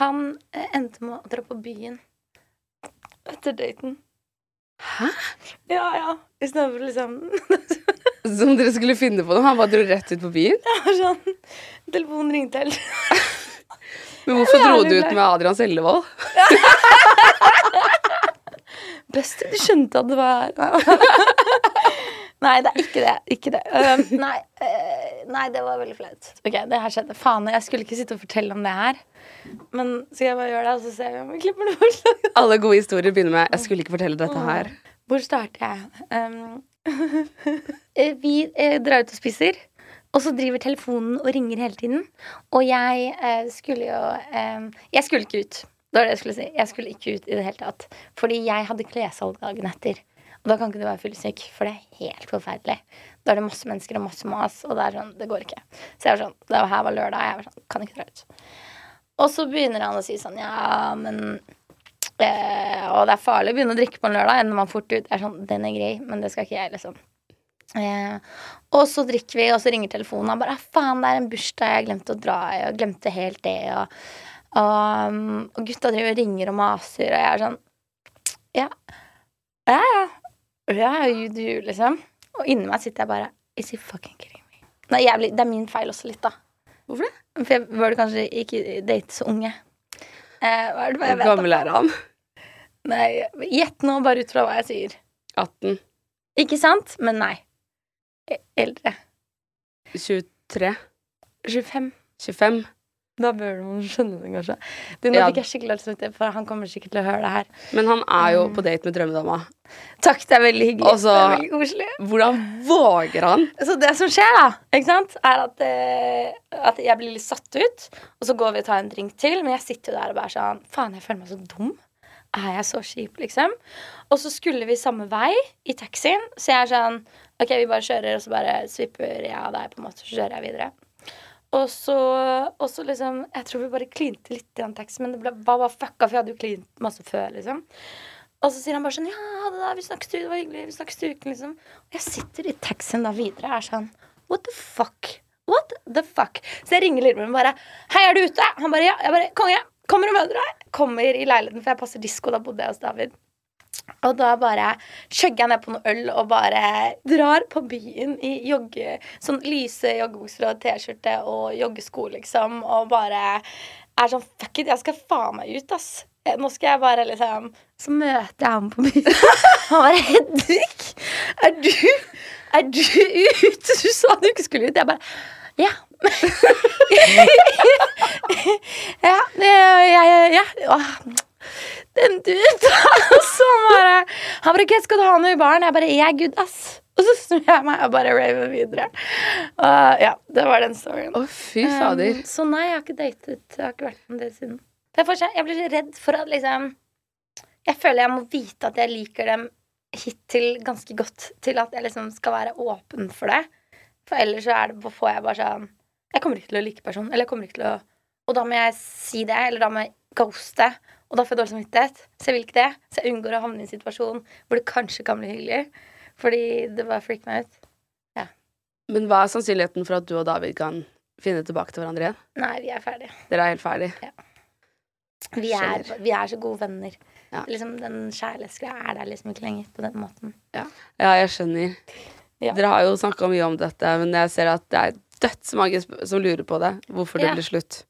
han eh, endte med å dra på byen etter daten. Hæ? Ja, ja. Istedenfor liksom Som dere skulle finne på noe? Han bare dro rett ut på byen? Ja, sånn Telefonen ringte helt. Men hvorfor dro du ut med Adrian Sellevold? Best du skjønte at det var Nei, det er ikke det. Ikke det. Um, nei, uh, nei, det var veldig flaut. Ok, det her skjedde. Faen, jeg skulle ikke sitte og fortelle om det her. Men skal jeg bare gjøre det, og så ser vi om vi klipper det bort? Alle gode historier begynner med 'jeg skulle ikke fortelle dette her'. Hvor starter jeg? Um, vi eh, drar ut og spiser, og så driver telefonen og ringer hele tiden. Og jeg eh, skulle jo eh, Jeg skulle ikke ut. Det var det jeg skulle si. Jeg skulle ikke ut i det hele tatt. Fordi jeg hadde klessalg dagen etter. Og da kan ikke du være fyllesyk, for det er helt forferdelig. Da er det masse mennesker og masse mas, og det er sånn, det går ikke. Så jeg var sånn, det her var lørdag, jeg var sånn, kan ikke dra ut. Og så begynner han å si sånn, ja, men eh, Og det er farlig å begynne å drikke på en lørdag, ender man fort ut. Jeg er sånn, den er grei, men det skal ikke jeg, liksom. Eh, og så drikker vi, og så ringer telefonen. Og bare «Ah, 'Faen, det er en bursdag jeg glemte å dra i', og glemte helt det, og, og, um, og gutta driver og ringer og maser, og jeg er sånn Ja. Ja, ja. Ja, you do, liksom. Og inni meg sitter jeg bare Is he fucking kidding me? Nei, jævlig, det er min feil også litt, da. Hvorfor det? For jeg burde kanskje ikke date så unge. Eh, hva er det bare jeg vet gammel er han? Nei, Gjett nå, bare ut fra hva jeg sier. 18? Ikke sant? Men nei. E- Eldre. 23? 25. 25? Da bør man skjønne det, kanskje. Du, nå Ja. fikk jeg skikkelig til for han kommer sikkert til å høre det her. Men han er jo Mm. på date med drømmedama. Takk, det er veldig hyggelig. Og så- det er veldig koselig. Hvordan våger han? Så det som skjer, da, ikke sant, er at, eh, at jeg blir litt satt ut, og så går vi og tar en drink til, men jeg sitter jo der og bare sånn Faen, jeg føler meg så dum. Er jeg så kjip, liksom? Og så skulle vi samme vei i taxien, så jeg er sånn OK, vi bare kjører, og så bare svipper jeg av deg, på en måte, så kjører jeg videre. Og så, og så liksom Jeg tror vi bare klinte litt i den teksten, men det ble, var bare fucka, for jeg hadde jo klint masse før, liksom. Og så sier han bare sånn Ja, det der, vi snakkes det var hyggelig, vi snakkes til uken, liksom. Og jeg sitter i taxien da videre og er sånn What the fuck? What the fuck? Så jeg ringer lillebroren bare Hei, er du ute? Han bare ja. Jeg bare Konge, kommer og møter deg. Kommer i leiligheten, for jeg passer disko, da bodde jeg hos David. Og da bare chugger jeg ned på noe øl og bare drar på byen i jogge, sånn lyse joggebukser og T-skjorte og joggesko, liksom, og bare er sånn Fuck it, jeg skal faen meg ut, ass. Eh, Nå skal jeg bare liksom Så møter jeg ham på byen. Han bare Hedvig, er du Er du ute? Du sa du ikke skulle ut. Jeg bare Ja. ja, ja, ja. Den du så bare Han bare, 'Hva skal du ha noe i baren? Jeg bare, jeg er good, ass. Og så snur jeg meg og bare raver videre. Uh, ja, det var den storyen. Å, fy fader. Um, så nei, jeg har ikke datet. Jeg har ikke vært med det siden. Det er fortsatt, jeg blir redd for at liksom Jeg føler jeg må vite at jeg liker dem hittil ganske godt til at jeg liksom skal være åpen for det. For ellers så er det, får jeg bare sånn Jeg kommer ikke til å like personen. Eller jeg kommer ikke til å Og da må jeg si det, eller da må jeg ghoste. Og da får jeg dårlig samvittighet. Så jeg vil ikke det. Så jeg unngår å havne i en situasjon hvor det kanskje kan bli hyggelig. Fordi det bare freaker meg ut. Men hva er sannsynligheten for at du og David kan finne tilbake til hverandre igjen? Nei, vi er ferdige. Dere er helt ferdige. Vi er, vi er så gode venner. Ja. Liksom, den kjærlighetsgreia er der liksom ikke lenger på den måten. Ja, jeg skjønner. Ja. Dere har jo snakka mye om dette, men jeg ser at det er dødsmange som lurer på det. Hvorfor Ja. det blir slutt.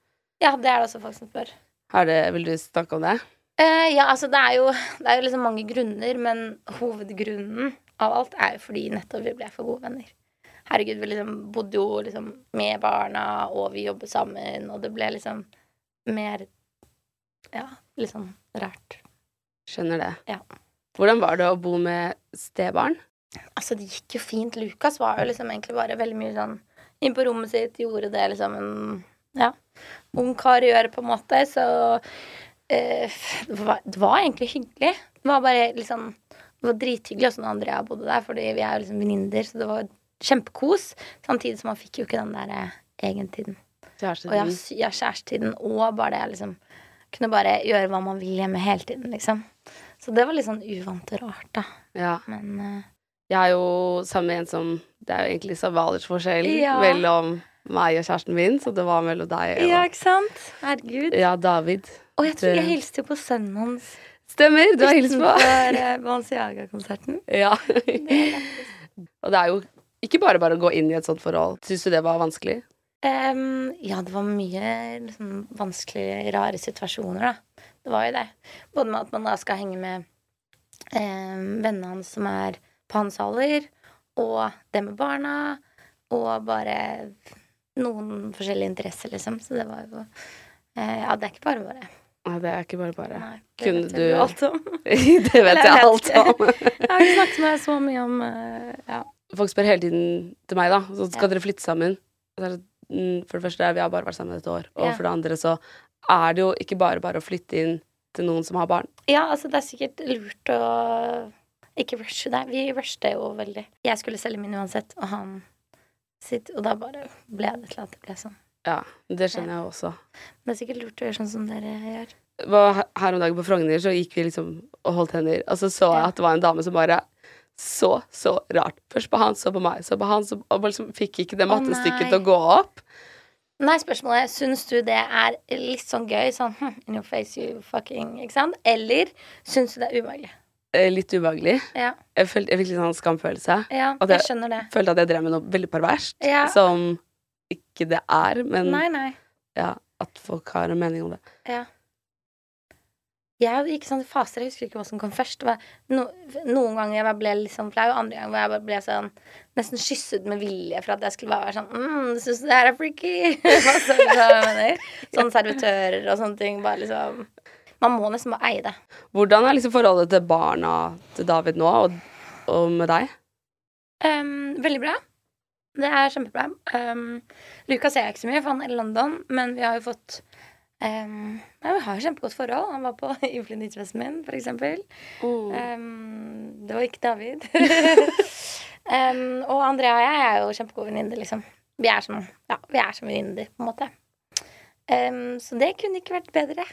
Ja, det er det også folk som spør. Har det, vil du snakke om det? Uh, ja, altså det er jo Det er jo liksom mange grunner, men hovedgrunnen av alt er jo fordi nettopp vi ble for gode venner. Herregud, vi liksom bodde jo liksom med barna, og vi jobbet sammen, og det ble liksom mer Ja, liksom rart. Skjønner det. Ja. Hvordan var det å bo med stebarn? Altså, det gikk jo fint. Lukas var jo liksom egentlig bare veldig mye sånn inn på rommet sitt, gjorde det liksom en ja, ung kar gjør, på en måte. Så eh, det, var, det var egentlig hyggelig. Det var bare liksom Det var drithyggelig også når Andrea bodde der, fordi vi er jo liksom venninner, så det var kjempekos. Samtidig som man fikk jo ikke den der eh, egentiden. Og ja, ja, kjærestetiden og bare det liksom Kunne bare gjøre hva man vil hjemme hele tiden, liksom. Så det var litt sånn uvant og rart, da. Ja. Men eh, Jeg er jo sammen med en som Det er jo egentlig savalers forskjell Ja. mellom meg og kjæresten min, så det var mellom deg og Ja, ikke sant? Herregud. Ja, David. Og jeg tror jeg hilste jo på sønnen hans Stemmer! Du har hilst på. utenfor eh, Balenciaga-konserten. Ja. og det er jo ikke bare bare å gå inn i et sånt forhold. Syns du det var vanskelig? Um, ja, det var mye liksom, vanskelige, rare situasjoner, da. Det var jo det. Både med at man da skal henge med um, vennene hans som er på hans alder, og det med barna, og bare noen forskjellige interesser, liksom. Så det var jo eh, Ja, det er ikke bare bare. Nei, det er ikke bare bare. Nei, det Kunne vet du jeg alt om. Det vet jeg alt om. Jeg har ikke snakket med deg så mye om eh, Ja. Folk spør hele tiden til meg, da. Så skal Ja. dere flytte sammen? Og så det, mm, For det første, vi har bare vært sammen et år. Og Ja. for det andre så er det jo ikke bare bare å flytte inn til noen som har barn. Ja, altså det er sikkert lurt å ikke rushe det. Vi rushet jo veldig. Jeg skulle selge min uansett, og han sitt, og da bare ble det til at det ble sånn. Ja, det skjønner jeg også. Men det er sikkert lurt å gjøre sånn som dere gjør. Her om dagen på Frogner, så gikk vi liksom og holdt hender, og så så jeg at det var en dame som bare så, så rart. Først på han, så på meg, så på han, så Og liksom fikk ikke det mattestykket til å gå opp. Nei, spørsmålet er, syns du det er litt sånn gøy, sånn hm, in your face, you fucking, ikke sant? Eller syns du det er ubehagelig? Eh, Litt ubehagelig. Ja, Jeg, følte, jeg fikk litt sånn skamfølelse. ja at jeg, jeg det. Følte at jeg drev med noe veldig perverst, Ja. som ikke det er, men Nei, nei. ja, at folk har en mening om det. Ja. Jeg gikk sånn i faser. Jeg husker ikke hva som kom først. Det var no, noen ganger jeg ble litt sånn flau, andre ganger hvor jeg bare ble sånn nesten kysset med vilje for at jeg skulle bare være sånn mm, Syns du det her er freaky? Sånn servitører og sånne ting. Bare liksom Man må nesten bare eie det. Hvordan er liksom forholdet til barna til David nå, og, og med deg? Um, veldig bra. Det er kjempebra. Um, Lukas ser jeg ikke så mye, for han er i London, men vi har jo fått um, ja, Vi har jo kjempegodt forhold. Han var på innflytningsfesten min, for eksempel. Um, det var ikke David. um, og Andrea og jeg er jo kjempegode venninner, liksom. Vi er som, ja, vi er som venninner, på en måte. Um, så det kunne ikke vært bedre.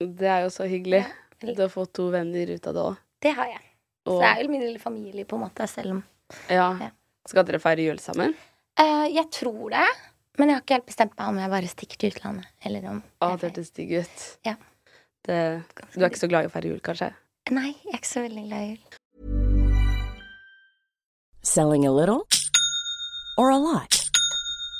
Det er jo så hyggelig. Ja. Du har fått to venner ut av det òg. Det har jeg. Så det er jo min lille familie, på en måte, selv om ja. Ja. Skal dere feire jul sammen? Uh, Jeg tror det, men jeg har ikke helt bestemt meg om jeg bare stikker til utlandet, eller om Å, det hørtes digg ut. Ja. Det, du er ikke så glad i å feire jul, kanskje? Nei, jeg er ikke så veldig glad i jul. Selling a little or a lot?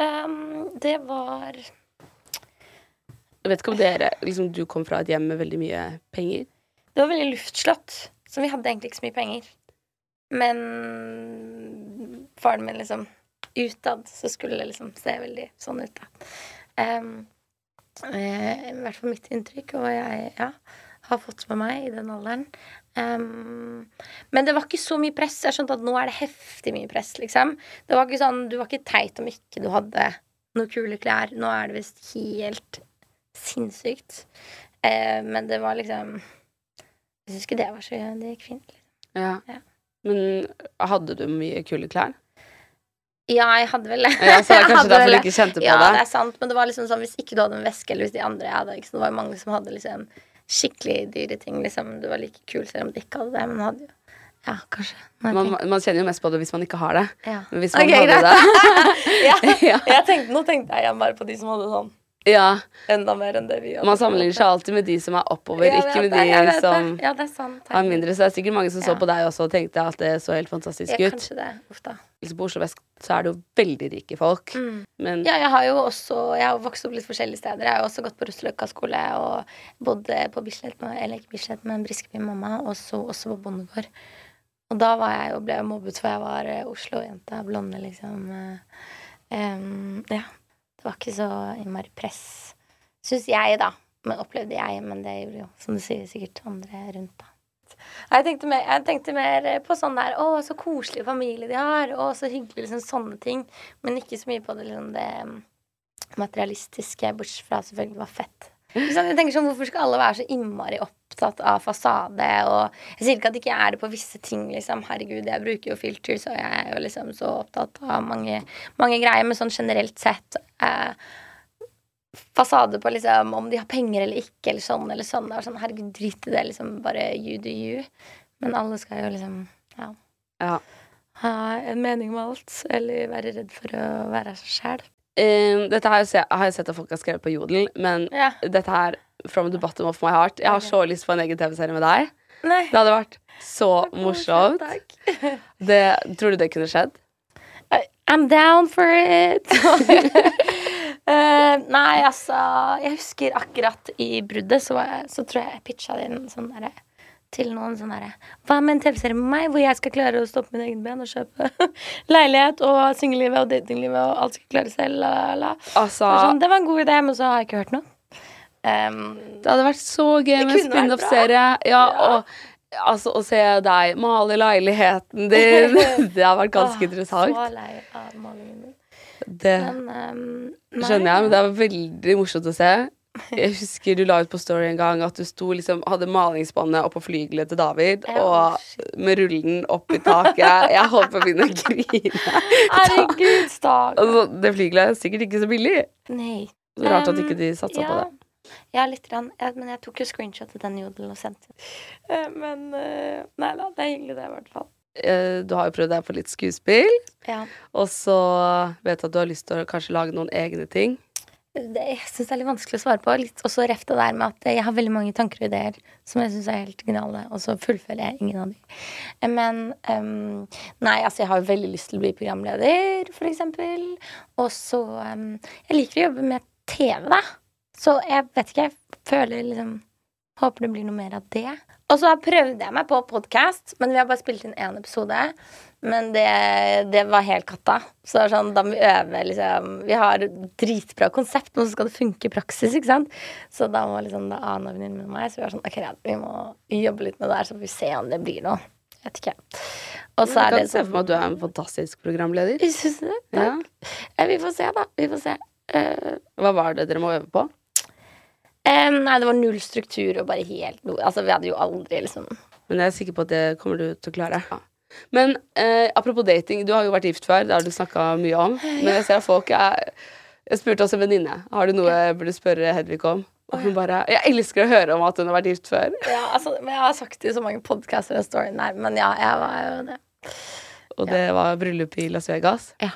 Um, det var Jeg vet ikke om dere liksom, Du kom fra et hjem med veldig mye penger? Det var veldig luftslott, så vi hadde egentlig ikke så mye penger. Men faren min liksom Utad så skulle det liksom se veldig sånn ut, da. Um, eh, I hvert fall mitt inntrykk, og jeg ja, har fått med meg i den alderen. Um, men det var ikke så mye press. Jeg skjønte at nå er det heftig mye press, liksom. Det var ikke sånn, Du var ikke teit om ikke du hadde noen kule klær. Nå er det visst helt sinnssykt. Uh, men det var liksom Jeg syns ikke det var så Det gikk fint. Liksom. Ja. Ja. Men hadde du mye kule klær? Ja, jeg hadde vel det. Ja, så det er kanskje derfor du ikke kjente på ja, det? det er sant, men det var liksom sånn hvis ikke du hadde en veske, eller hvis de andre hadde ikke, så Det var jo mange som hadde liksom skikkelig dyre ting. Liksom. Du var like kul selv om du ikke hadde det, men hadde jo Ja, kanskje. Man, man kjenner jo mest på det hvis man ikke har det. ja. Men hvis man okay, hadde greit. ja. Ja. Jeg tenkte, nå tenkte jeg igjen bare på de som hadde sånn Ja, enda mer enn det vi gjør. Man sammenligner seg alltid med de som er oppover, Ja, ikke med det, de som. Ja, det sant. har mindre. Så det er sikkert mange som så på deg også og tenkte at det så helt fantastisk ut. kanskje det. Da. Liksom på Oslo vest så er det jo veldig rike folk. Mm. Men Ja, jeg har jo også Jeg har vokst opp litt forskjellige steder. Jeg har jo også gått på Russeløkka skole og bodde på Bislett med, eller ikke Bislett, men Briskeby mamma, og så også på bondegård. Og da var jeg jo, ble jeg mobbet for jeg var eh, Oslo-jente, blonde, liksom. Um, ja. Det var ikke så innmari press, syns jeg, da. Men opplevde jeg, men det gjorde jo, som du sier, sikkert andre rundt, da. Jeg tenkte, mer, jeg tenkte mer på sånn der Å, så koselig familie de har. Å, så hyggelig. Liksom sånne ting. Men ikke så mye på det, liksom, det mm, materialistiske, bortsett fra selvfølgelig var fett. Jeg tenker sånn, Hvorfor skal alle være så innmari opptatt av fasade? Og jeg sier ikke at det ikke er det på visse ting. liksom, Herregud, jeg bruker jo filter, så jeg er jo liksom så opptatt av mange, mange greier. Men sånn generelt sett eh, Fasade på liksom om de har penger eller ikke, eller sånn eller sånn. Det var sånn, Herregud, drit i det. liksom, Bare you do you. Men alle skal jo liksom ja, ja. ha en mening med alt. Eller være redd for å være seg sjæl. Eh, dette har jeg, har jeg sett at folk har skrevet på Jodel, men Ja. dette her From the bottom of my heart. Jeg har så lyst på en egen TV-serie med deg. Nei. Det hadde vært så morsomt. Det, tror du det kunne skjedd? I'm down for it. uh, nei, altså Jeg husker akkurat i bruddet, så, jeg, så tror jeg jeg pitcha det inn sånn derre til noen sånn herre Hva med en TV-serie med meg, hvor jeg skal klare å stå på mine egne ben og kjøpe leilighet og singellivet og datinglivet og alt skal klare selv, la, la, la. Altså, Det var Sånn, det var en god idé, men så har jeg ikke hørt noe. Um, det hadde vært så gøy med vært spin-off-serie. Ja, Ja. og altså, å se deg male leiligheten din. Det har vært ganske interessant. Så lei av malingen min. Det Men um, skjønner jeg, men det er veldig morsomt å se. Jeg husker du la ut på Story en gang at du sto liksom, hadde malingsbåndet oppå flygelet til David, Ja, og shit. med rullen opp i taket. Jeg holdt på å begynne å grine. Herregud, stakkar. Altså, det flygelet er sikkert ikke så billig. Nei. Så rart at Um, ikke de satsa på det. Ja, litt. Rann. Ja, men jeg tok jo screenshot til den jodelen og sendte den. Men eh, nei da, det er hyggelig det, i hvert fall. Eh, Du har jo prøvd deg på litt skuespill, Ja. og så vet jeg at du har lyst til å kanskje lage noen egne ting. Det, jeg syns det er litt vanskelig å svare på. Litt også ref det der med at jeg har veldig mange tanker og ideer som jeg syns er helt geniale, og så fullfører jeg ingen av dem. Men um, Nei, altså, jeg har veldig lyst til å bli programleder, for eksempel. Og så um, Jeg liker å jobbe med TV, da. Så jeg vet ikke, jeg føler liksom Håper det blir noe mer av det. Og så prøvde jeg meg på podkast, men vi har bare spilt inn én episode. Men det, det, var helt katta. Så sånn, da må vi øve liksom Vi har dritbra konsept, men så skal det funke i praksis, ikke sant. Så da må liksom det Ana venninnen min og meg Så vi var sånn OK, ja, vi må jobbe litt med det her, så får vi se om det blir noe. Jeg vet ikke. Og så er det se for meg at du er en fantastisk programleder. Jeg synes det, takk. Ja. Vi får se, da. Vi får se. Uh, Hva var det dere må øve på? Um, nei, det var null struktur og bare helt noe Altså, vi hadde jo aldri liksom Men jeg er sikker på at det kommer du til å klare. Ja. Men eh, apropos dating, du har jo vært gift før. Det har du snakka mye om. Men jeg ser at folk er Jeg spurte også en venninne. Har du noe jeg burde spørre Hedvig om? Og hun bare Jeg elsker å høre om at hun har vært gift før. Ja, altså, men Jeg har sagt det i så mange podcaster og story, nei, men ja, jeg var jo det. Og det var bryllup i Las Vegas? Ja.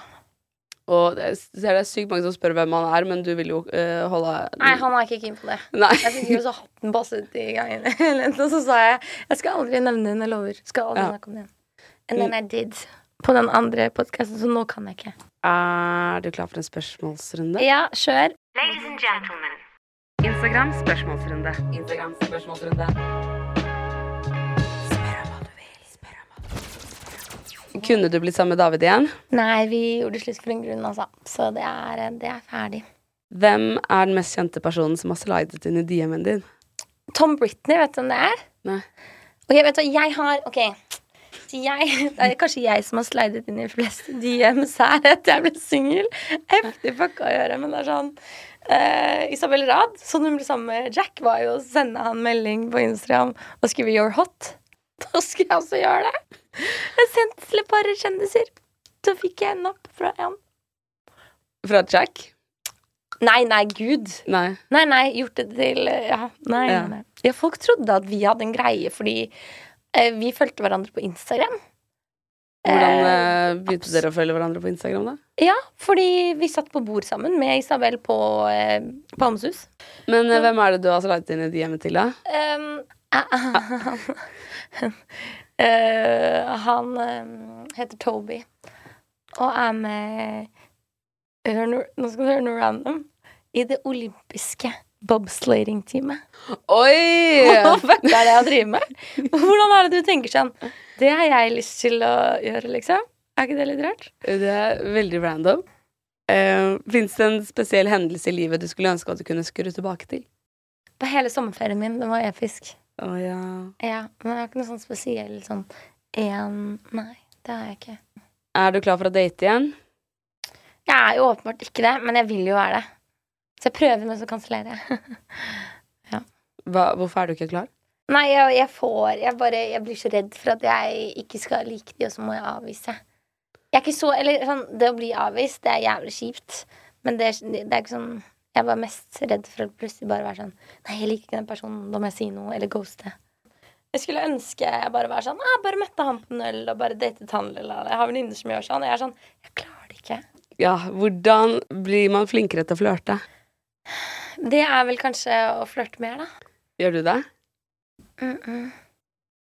Og det, det er sykt mange som spør hvem han er, men du vil jo uh, holde Nei, han er ikke keen på det. Nei. Jeg fikk jo så hatten passet i gangen. og så sa jeg jeg skal aldri nevne henne jeg lover. Skal aldri ja. snakke om det. And then I did. På den andre podkasten, så nå kan jeg ikke. Er du klar for en spørsmålsrunde? Ja, kjør. Ladies and gentlemen. Instagram spørsmålsrunde. Instagram spørsmålsrunde. Kunne du blitt sammen med David igjen? Nei, vi gjorde slutt for en grunn, altså. Så det er, det er ferdig. Hvem er den mest kjente personen som har slidet inn i DM-en din? Tom Britney, vet du hvem det er? Nei. Ok, vet du hva, jeg har Ok, jeg, det er kanskje jeg som har slidet inn i flest DMs her etter jeg ble singel. Heftig fucka å gjøre, men det er sånn uh, Isabel Rad, som hun ble sammen med Jack, var jo å sende han melding på Instagram og skrive 'You're hot'. Da skulle jeg også gjøre det. Jeg sendte til et par kjendiser. Så fikk jeg en napp fra en. Fra Jack? Nei, nei, gud. Nei, nei, nei gjort det til Ja, nei, ja. nei. Ja, folk trodde at vi hadde en greie fordi Eh, vi fulgte hverandre på Instagram. Hvordan eh, eh begynte dere å følge hverandre på Instagram, da? Ja, fordi vi satt på bord sammen med Isabel på eh, Palmesus. Men eh, hvem er det du har slidet inn i hjemmet til, da? Um, uh, han uh, heter Toby og er med hør no, Nå skal du høre noe random. I det olympiske bobslading-teamet. Oi! Hva er det jeg driver med? Hvordan er det du tenker sånn? Det har jeg lyst til å gjøre, liksom. Er ikke det litt rart? Det er veldig random. Uh, eh, Fins det en spesiell hendelse i livet du skulle ønske at du kunne skru tilbake til? På hele sommerferien min. Den var episk. Å oh, ja. ja. Men jeg har ikke noe sånn spesiell sånn én Nei, det har jeg ikke. Er du klar for å date igjen? Jeg er jo åpenbart ikke det, men jeg vil jo være det. Så jeg prøver, men så kansellerer jeg. ja. Hva, hvorfor er du ikke klar? Nei, jeg, jeg får jeg, bare, jeg blir så redd for at jeg ikke skal like de, og så må jeg avvise. Jeg er ikke så Eller sånn, det å bli avvist, det er jævlig kjipt. Men det, det er ikke sånn Jeg var mest redd for å plutselig bare være sånn Nei, jeg liker ikke den personen, da må jeg si noe. Eller ghoste. Jeg skulle ønske jeg bare var sånn Jeg bare møtte han på null og bare datet han. Eller, jeg har venninner som gjør sånn. Og jeg er sånn Jeg klarer det ikke. Ja, hvordan blir man flinkere til å flørte? Det er vel kanskje å flørte mer, da. Gjør du det? Mm -mm.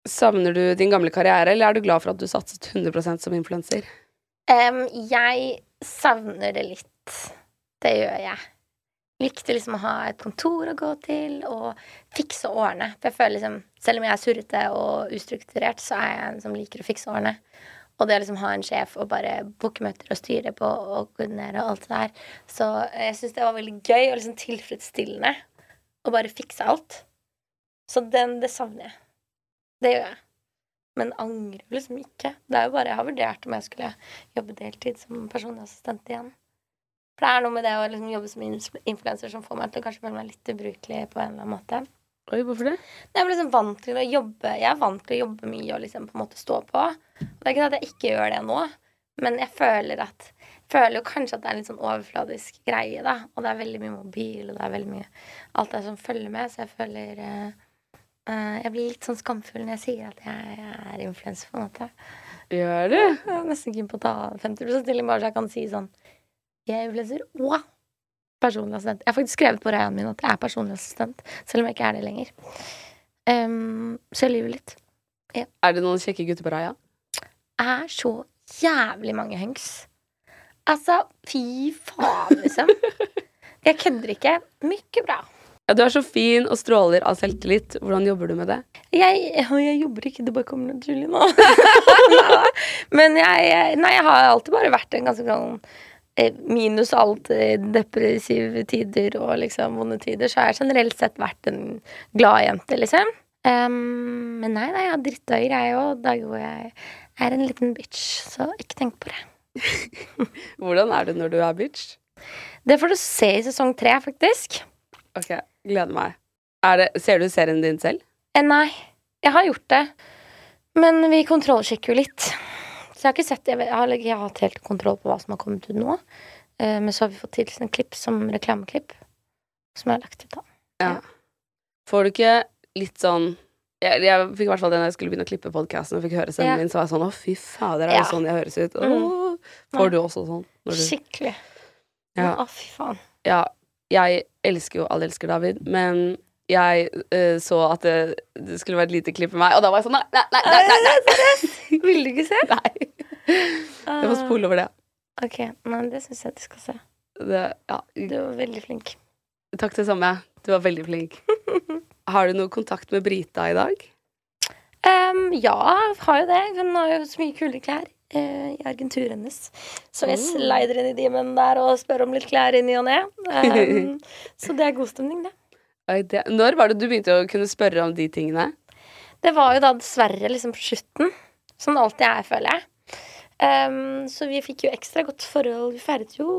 Savner du din gamle karriere, eller er du glad for at du satset 100% som influenser? Um, jeg savner det litt. Det gjør jeg. Likte liksom å ha et kontor å gå til og fikse årene. For jeg føler liksom, Selv om jeg er surrete og ustrukturert, så er jeg en som liker å fikse årene. Og det å liksom ha en sjef og bare booke møter og styre på og koordinere og alt det der. Så jeg syns det var veldig gøy og liksom tilfredsstillende å bare fikse alt. Så den, det savner jeg. Det gjør jeg. Men angrer liksom ikke. Det er jo bare Jeg har vurdert om jeg skulle jobbe deltid som personlig assistent igjen. For det er noe med det å liksom jobbe som influenser som får meg til å kanskje føle meg litt ubrukelig på en eller annen måte. Oi, hvorfor det? Jeg liksom vant til å jobbe Jeg er vant til å jobbe mye og liksom på en måte stå på. Det er ikke at jeg ikke gjør det nå, men jeg føler at føler jo kanskje at det er en litt sånn overfladisk greie, da. Og det er veldig mye mobil, og det er veldig mye alt det som følger med, så jeg føler uh, uh, Jeg blir litt sånn skamfull når jeg sier at jeg er influenser, på en måte. Gjør du? Jeg er nesten keen på å ta 50 stilling, bare så jeg kan si sånn Jeg er influenser. Wow! personlig assistent. Jeg har faktisk skrevet på reien min at jeg er personlig assistent, selv om jeg ikke er det lenger. Um, så jeg lyver litt. Ja. Er det noen kjekke gutter på reia? Er så jævlig mange hunks. Altså, fy faen, liksom. Jeg kødder ikke. Mye bra. Ja, du er så fin og stråler av selvtillit. Hvordan jobber du med det? Jeg, jeg jobber ikke, det bare kommer naturlig nå. Men jeg, nei, jeg har alltid bare vært en ganske sånn Minus alt eh, depressive tider og liksom vonde tider, så har jeg generelt sett vært en glad jente, liksom. Um, men nei, nei, jeg har drittdager, jeg òg. Dager hvor jeg er en liten bitch. Så ikke tenk på det. Hvordan er du når du er bitch? Det får du se i sesong tre, faktisk. Ok, gleder meg. Er det, ser du serien din selv? Eh, nei, jeg har gjort det. Men vi kontrollsjekker jo litt. Så jeg har ikke sett Jeg, har, jeg har hatt helt kontroll på hva som har kommet ut nå. Eh, men så har vi fått til en klipp som reklameklipp. Som jeg har lagt ut, da. Ja. Får du ikke litt sånn jeg, jeg fikk i hvert fall det når jeg skulle begynne å klippe podkasten og fikk høre stemmen Ja. min, så var jeg sånn å, fy fader, er det Ja. sånn jeg høres ut? Mm. Åh, får du også sånn? Når du, Skikkelig. Ja. Å, fy faen. ja, jeg elsker jo Alle elsker David, men jeg uh, så at det, det skulle være et lite klipp med meg, og da var jeg sånn nei, nei, nei, nei, nei, nei. Vil du ikke se? nei. Jeg må spole over det. Ok, nei, det syns jeg du skal se. det ja. Du var veldig flink. Takk det samme. Du var veldig flink. Har du noe kontakt med Brita i dag? Um, ja, har jo det. Hun har jo så mye kule klær eh, i agenturet hennes. Så jeg Oh. slider inn i DM-en der og spør om litt klær inn i og ned. Um, så det er god stemning, det. Det. Når var det du begynte å kunne spørre om de tingene? Det var jo da dessverre liksom på slutten. Som det alltid er, føler jeg. Um, så vi fikk jo ekstra godt forhold. Vi feiret jo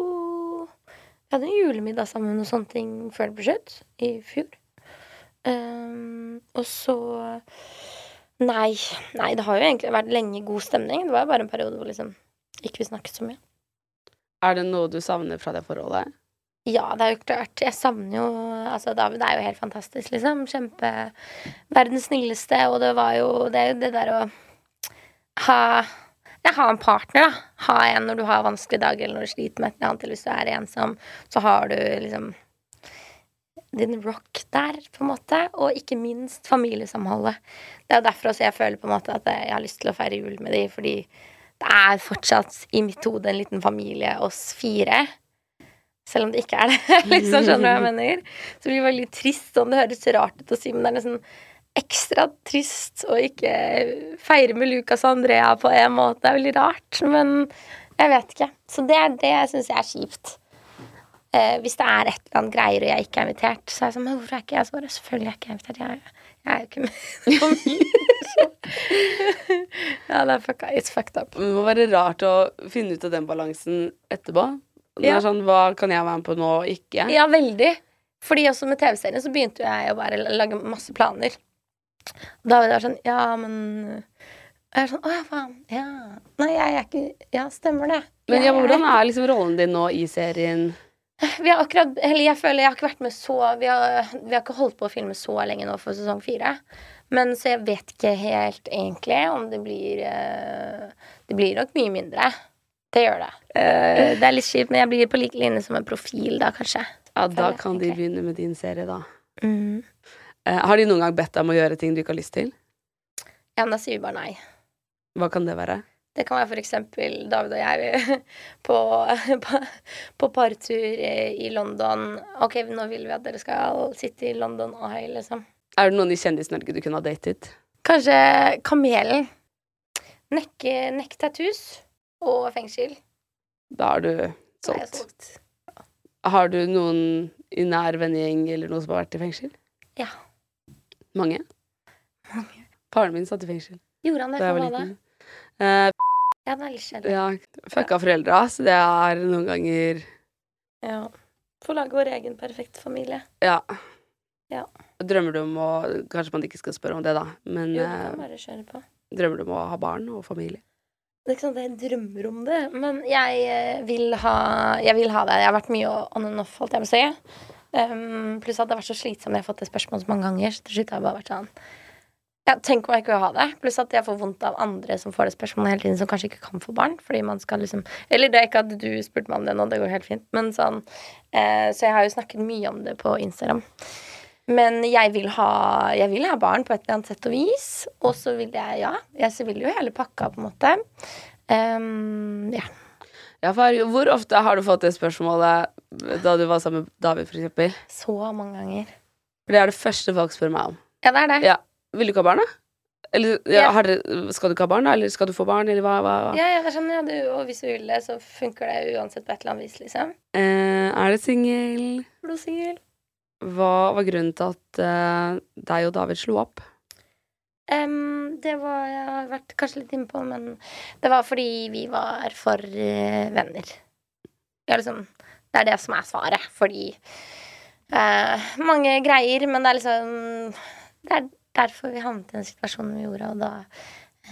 Vi hadde en julemiddag sammen og sånne ting før det ble slutt. I fjor. Um, og så Nei. Nei, det har jo egentlig vært lenge god stemning. Det var jo bare en periode hvor liksom ikke vi snakket så mye. Er det noe du savner fra det forholdet? Ja, det er jo klart. Jeg savner jo Altså, David er jo helt fantastisk, liksom. Kjempe Verdens snilleste, og det var jo Det er jo det der å ha ja, ha en partner, da. Ha en når du har vanskelige dager, eller når du sliter med et eller annet, eller hvis du er ensom, så har du liksom din rock der, på en måte. Og ikke minst familiesamholdet. Det er derfor også jeg føler på en måte at jeg har lyst til å feire jul med de, fordi det er fortsatt i mitt hode en liten familie, oss fire. Selv om det ikke er det. liksom, skjønner du hva jeg mener? Så det veldig trist, sånn det høres rart ut å si, men det er nesten ekstra trist å ikke feire med Lucas og Andrea på en måte. Det er veldig rart, men jeg vet ikke. Så det er det jeg syns er kjipt. Eh, hvis det er et eller annet greier og jeg ikke er invitert, så er jeg sånn Men hvorfor er ikke jeg så bare Selvfølgelig er ikke invitert. Jeg, jeg er jo ikke med ja, det er fucka. It's fucked up. Det må være rart å finne ut av den balansen etterpå. Det Ja. er sånn, Hva kan jeg være med på nå og ikke? Ja, veldig. Fordi også med TV-serien så begynte jeg å bare lage masse planer. Da var det sånn Ja, men Og jeg er sånn Å ja, faen. Ja. Nei, jeg er ikke Ja, stemmer det. Men ja, hvordan er liksom rollen din nå i serien? Vi har akkurat Eller jeg føler jeg har ikke vært med så Vi har, vi har ikke holdt på å filme så lenge nå for sesong fire. Men så jeg vet ikke helt egentlig om det blir eh, Det blir nok mye mindre. Det gjør det. Uh, det er litt kjipt, men jeg blir på lik linje som en profil da, kanskje. Ja, da Føler kan de egentlig. begynne med din serie, da. Mm. Uh, har de noen gang bedt deg om å gjøre ting du ikke har lyst til? Ja, men da sier vi bare nei. Hva kan det være? Det kan være for eksempel David og jeg på, på, på partur i, London. Ok, nå vil vi at dere skal sitte i London og Eye, liksom. Er det noen i Kjendis-Norge du kunne ha datet? Kanskje Kamelen. Nekke, nekktattoos og fengsel. Da er du solgt. Har du noen i nær vennegjeng eller noe som har vært i fengsel? Ja. Mange? Faren min satt i fengsel Gjorde han det da jeg var liten. Uh, Ja, er litt kjedelig. ja, fucka foreldra, så det er noen ganger Ja. Få lage vår egen perfekte familie. Ja. Ja. Drømmer du om å Kanskje man ikke skal spørre om det, da, men Jo, du eh, kan bare kjøre på. drømmer du om å ha barn og familie? Det er ikke sånn at jeg drømmer om det, men jeg eh, vil ha, jeg vil ha det. Jeg har vært mye on and off, holdt jeg på å si. Um, pluss at det har vært så slitsomt. Jeg har fått det spørsmålet så mange ganger. Så til slutt har jeg bare vært sånn ja, Tenk om jeg ikke vil ha det. Pluss at jeg får vondt av andre som får det spørsmålet hele tiden, som kanskje ikke kan få barn. Fordi man skal liksom Eller det er ikke at du spurte meg om det nå, det går helt fint. Men sånn eh, Så jeg har jo snakket mye om det på Instagram. Men jeg vil ha, jeg vil ha barn på et eller annet sett og vis. Og så vil jeg, ja, jeg vil jo hele pakka, på en måte. Um, ja. Ja, for hvor ofte har du fått det spørsmålet da du var sammen med David, eksempel? Så mange ganger. For det er det første folk spør meg om. Ja, det er det. Ja. Vil du ikke ha barn, da? Eller ja, dere, skal du ikke ha barn, da? Eller skal du få barn, eller hva? hva, hva? Ja, ja, det er sånn, ja, du, og hvis du vil det, så funker det uansett på et eller annet vis, liksom. Eh, er det singel? Blodsingel. Hva var grunnen til at uh, deg og David slo opp? Um, det var Jeg har vært kanskje litt inne på, men det var fordi vi var for uh, venner. Ja, liksom Det er det som er svaret, fordi uh, Mange greier, men det er liksom Det er derfor vi havnet i den situasjonen vi gjorde, og da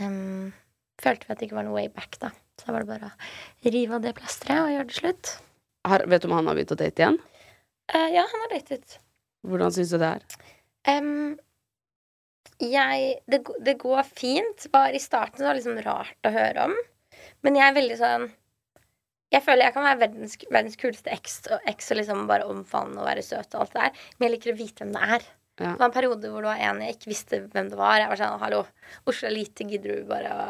um, følte vi at det ikke var noe way back, da. Så da var det bare å rive av det plasteret og gjøre det slutt. Har, vet du om han har begynt å date igjen? Eh, ja, han har datet. Hvordan syns du det er? Um, jeg det, det går fint. Bare i starten så var det liksom rart å høre om. Men jeg er veldig sånn Jeg føler jeg kan være verdens, verdens kuleste eks og, eks og liksom bare omfavne og være søt og alt det der. Men jeg liker å vite hvem det er. Ja. Det var en periode hvor det var en jeg ikke visste hvem det var. Jeg var sånn Hallo, Oslo er lite, gidder du bare å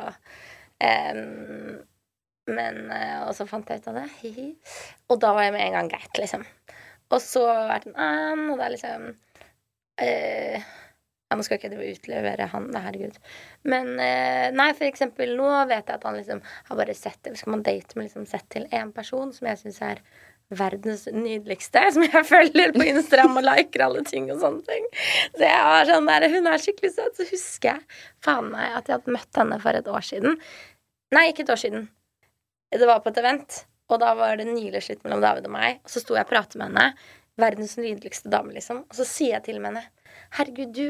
um, Men eh, Og så fant jeg ut av det. Hihi. Og da var jeg med en gang greit, liksom. Og så har vært en annen, og det er liksom ja, Nå skal ikke jeg utlevere han, da, herregud. Men eh, nei, for eksempel nå vet jeg at han liksom har bare sett Skal man date med liksom sett til én person som jeg syns er verdens nydeligste, som jeg følger på Instagram og liker alle ting og sånne ting. Så jeg var sånn der, Hun er skikkelig søt. Så husker jeg faen meg at jeg hadde møtt henne for et år siden. Nei, ikke et år siden. Det var på et event, og da var det nylig slutt mellom David og meg. Og så sto jeg og pratet med henne. Verdens nydeligste dame, liksom. Og så sier jeg til henne Herregud, du,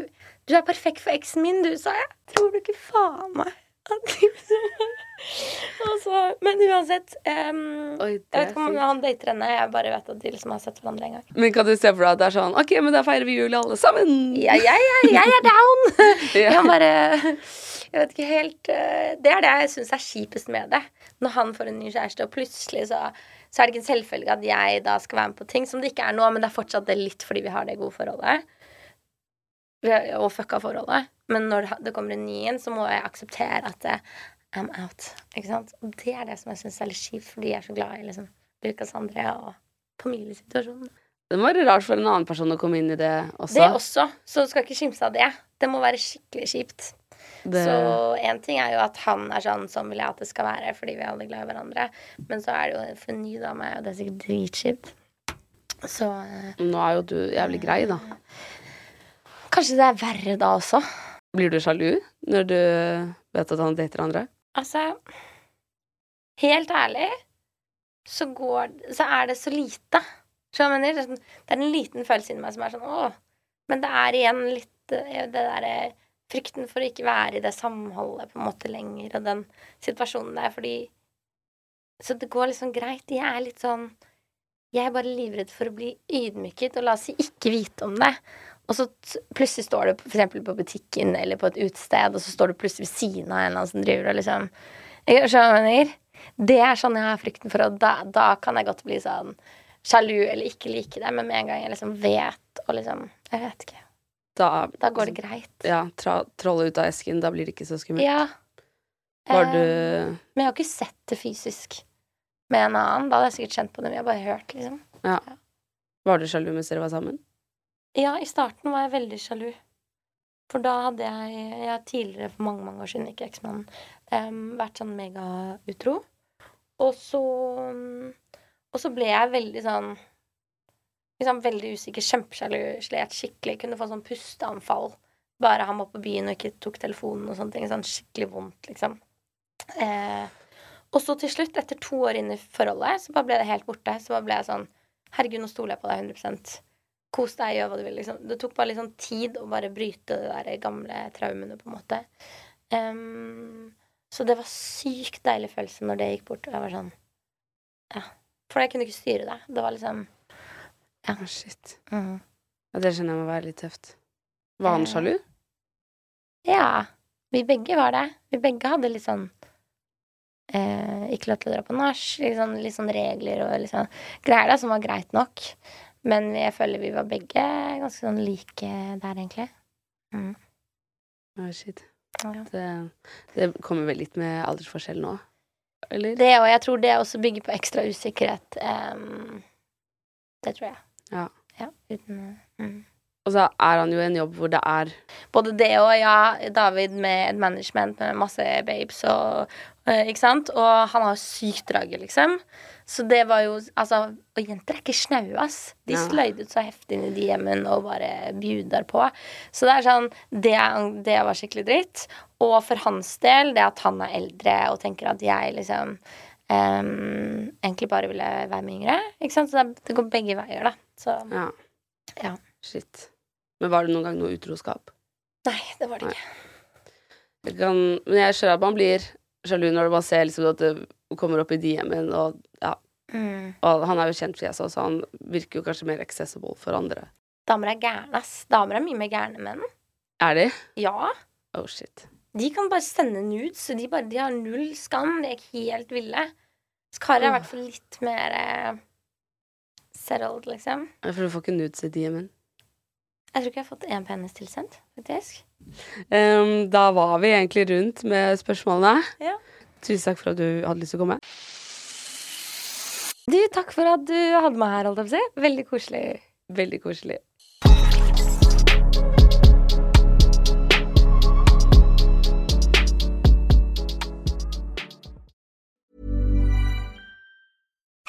du er perfekt for eksen min, du, sa jeg. Tror du ikke faen meg så, Men uansett um, Oi, Jeg vet ikke om han dater henne, jeg bare vet at de liksom har sett hverandre en gang. Men kan du se for deg at det er sånn Ok, men da feirer vi jul alle sammen. Ja, jeg, ja, jeg er down! Ja. Jeg bare Jeg vet ikke helt uh, Det er det jeg syns er kjipest med det. Når han får en ny kjæreste, og plutselig så, så er det ikke en selvfølge at jeg da skal være med på ting som det ikke er nå, men det er fortsatt det litt fordi vi har det gode forholdet. Har- Og fucka forholdet. Men når det, kommer en ny en, så må jeg akseptere at det, I'm out. Ikke sant? Og det er det som jeg syns er litt kjipt, fordi jeg er så glad i liksom Lucas André og familiesituasjonen. Det må være rart for en annen person å komme inn i det også. Det også. Så du skal ikke kimse av det. Det må være skikkelig kjipt. Det- Så én ting er jo at han er sånn sånn vil jeg at det skal være, fordi vi er alle glad i hverandre. Men så er det jo for en ny dame, og det er sikkert dritkjipt. Så eh, Nå er jo du jævlig grei, da. kanskje det er verre da også. Blir du sjalu når du vet at han dater andre? Altså Helt ærlig så går Så er det så lite. Mener? Det er sånn- det er en liten følelse inni meg som er sånn åh. Men det er igjen litt eh, det derre frykten for å ikke være i det samholdet på en måte lenger, og den situasjonen der, fordi Så det går liksom greit. Jeg er litt sånn Jeg er bare livredd for å bli ydmyket, og la oss si ikke vite om det. Og så plutselig står du eksempel på butikken eller på et utested, og så står du plutselig ved siden av en eller annen som driver og liksom skjønner mener? Det er sånn jeg har frykten for, og da, da kan jeg godt bli sånn sjalu eller ikke like det, men med en gang jeg liksom vet og liksom Jeg vet ikke. Da, Da går det greit. Ja, tra trollet ut av esken. Da blir det ikke så skummelt. Ja. Var du um, Men jeg har ikke sett det fysisk med en annen. Da hadde jeg sikkert kjent på det, men jeg har bare hørt, liksom. ja. Var du sjalu mens dere var sammen? Ja, i starten var jeg veldig sjalu. For da hadde jeg Jeg tidligere, for mange mange år siden, ikke eksmannen, um, vært sånn megautro. Og så Og så ble jeg veldig sånn liksom Veldig usikker, kjempesjalu, slet skikkelig. Kunne få sånn pusteanfall. Bare han var på byen og ikke tok telefonen og sånne ting. Sånn skikkelig vondt, liksom. Eh, og så til slutt, etter to år inn i forholdet, så bare ble det helt borte. Så bare ble jeg sånn Herregud, nå stoler jeg på deg 100 Kos deg, gjør hva du vil. Liksom. Det tok bare litt sånn tid å bare bryte de der gamle traumene, på en måte. Um, så det var sykt deilig følelse når det gikk bort. Og jeg var sånn Ja. For jeg kunne ikke styre det. Det var liksom Ja. Shit. Mm. Ja, det skjønner jeg må være litt tøft. Var han sjalu? Ja. Vi begge var det. Vi begge hadde litt sånn eh, Ikke lov til å dra på nach. Litt sånn, litt sånn regler og litt sånn greier da, som var greit nok. Men jeg føler vi var begge ganske sånn like der, egentlig. Mm. Å, shit. Ja. Det, det kommer vel litt med aldersforskjell nå? Eller? Det, og jeg tror det også bygger på ekstra usikkerhet. Um, det tror jeg. Ja. Ja, uten mm. Og så er han jo i en jobb hvor det er Både det og ja, David med et management med masse babes og eh, Ikke sant? Og han har sykt drage, liksom. Så det var jo Altså, og jenter er ikke snaue, ass. De Ja. sløydet så heftig inn i de hjemmene og bare bjuder på. Så det er sånn Det, det var skikkelig dritt. Og for hans del, det at han er eldre og tenker at jeg liksom em, egentlig bare ville være med yngre. Ikke sant? Så det, går begge veier, da. Så Ja, ja. shit. Men var det noen gang noe utroskap? Nei, det var det ikke. Jeg kan, men jeg skjønner at man blir sjalu når man ser liksom at det kommer opp i DM-en, og ja. Mm. Og han er jo kjent fjes Jesus så han virker jo kanskje mer accessible for andre. Damer er gærne, ass. Damer er mye mer gærne enn menn. Er de? Ja. Oh shit. De kan bare sende nudes, så de, bare, de har null skam. De er helt ville. Så karer er i hvert fall litt mer eh, settled, liksom. For du får ikke nudes i DM-en. Jeg tror ikke jeg har fått én penis tilsendt, faktisk. Um, da var vi egentlig rundt med spørsmålene. Ja. Tusen takk for at du hadde lyst til å komme. Du, takk for at du hadde meg her, holdt jeg på å si. Veldig koselig. Veldig koselig.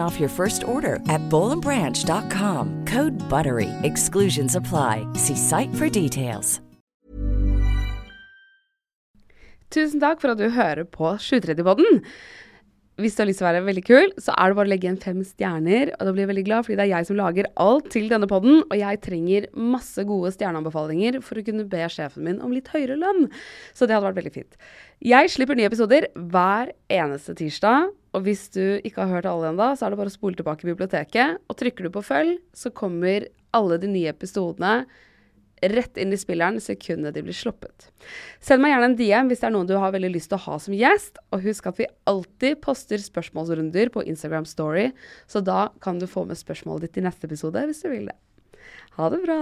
off your first order at bowlandbranch.com. Code BUTTERY. Exclusions apply. See site for details. Tusen takk for at du hører på 730-podden. Hvis du har lyst til å være veldig kul, så er det bare å legge igjen fem stjerner. Og da blir jeg veldig glad, fordi det er jeg som lager alt til denne podden. Og jeg trenger masse gode stjerneanbefalinger for å kunne be sjefen min om litt høyere lønn. Så det hadde vært veldig fint. Jeg slipper nye episoder hver eneste tirsdag. Og hvis du ikke har hørt alle ennå, så er det bare å spole tilbake i biblioteket. Og trykker du på følg, så kommer alle de nye episodene rett inn i spilleren sekundet de blir sluppet. Send meg gjerne en DM hvis det er noen du har veldig lyst til å ha som gjest. Og husk at vi alltid poster spørsmålsrunder på Instagram Story, så da kan du få med spørsmålet ditt i neste episode hvis du vil det. Ha det bra!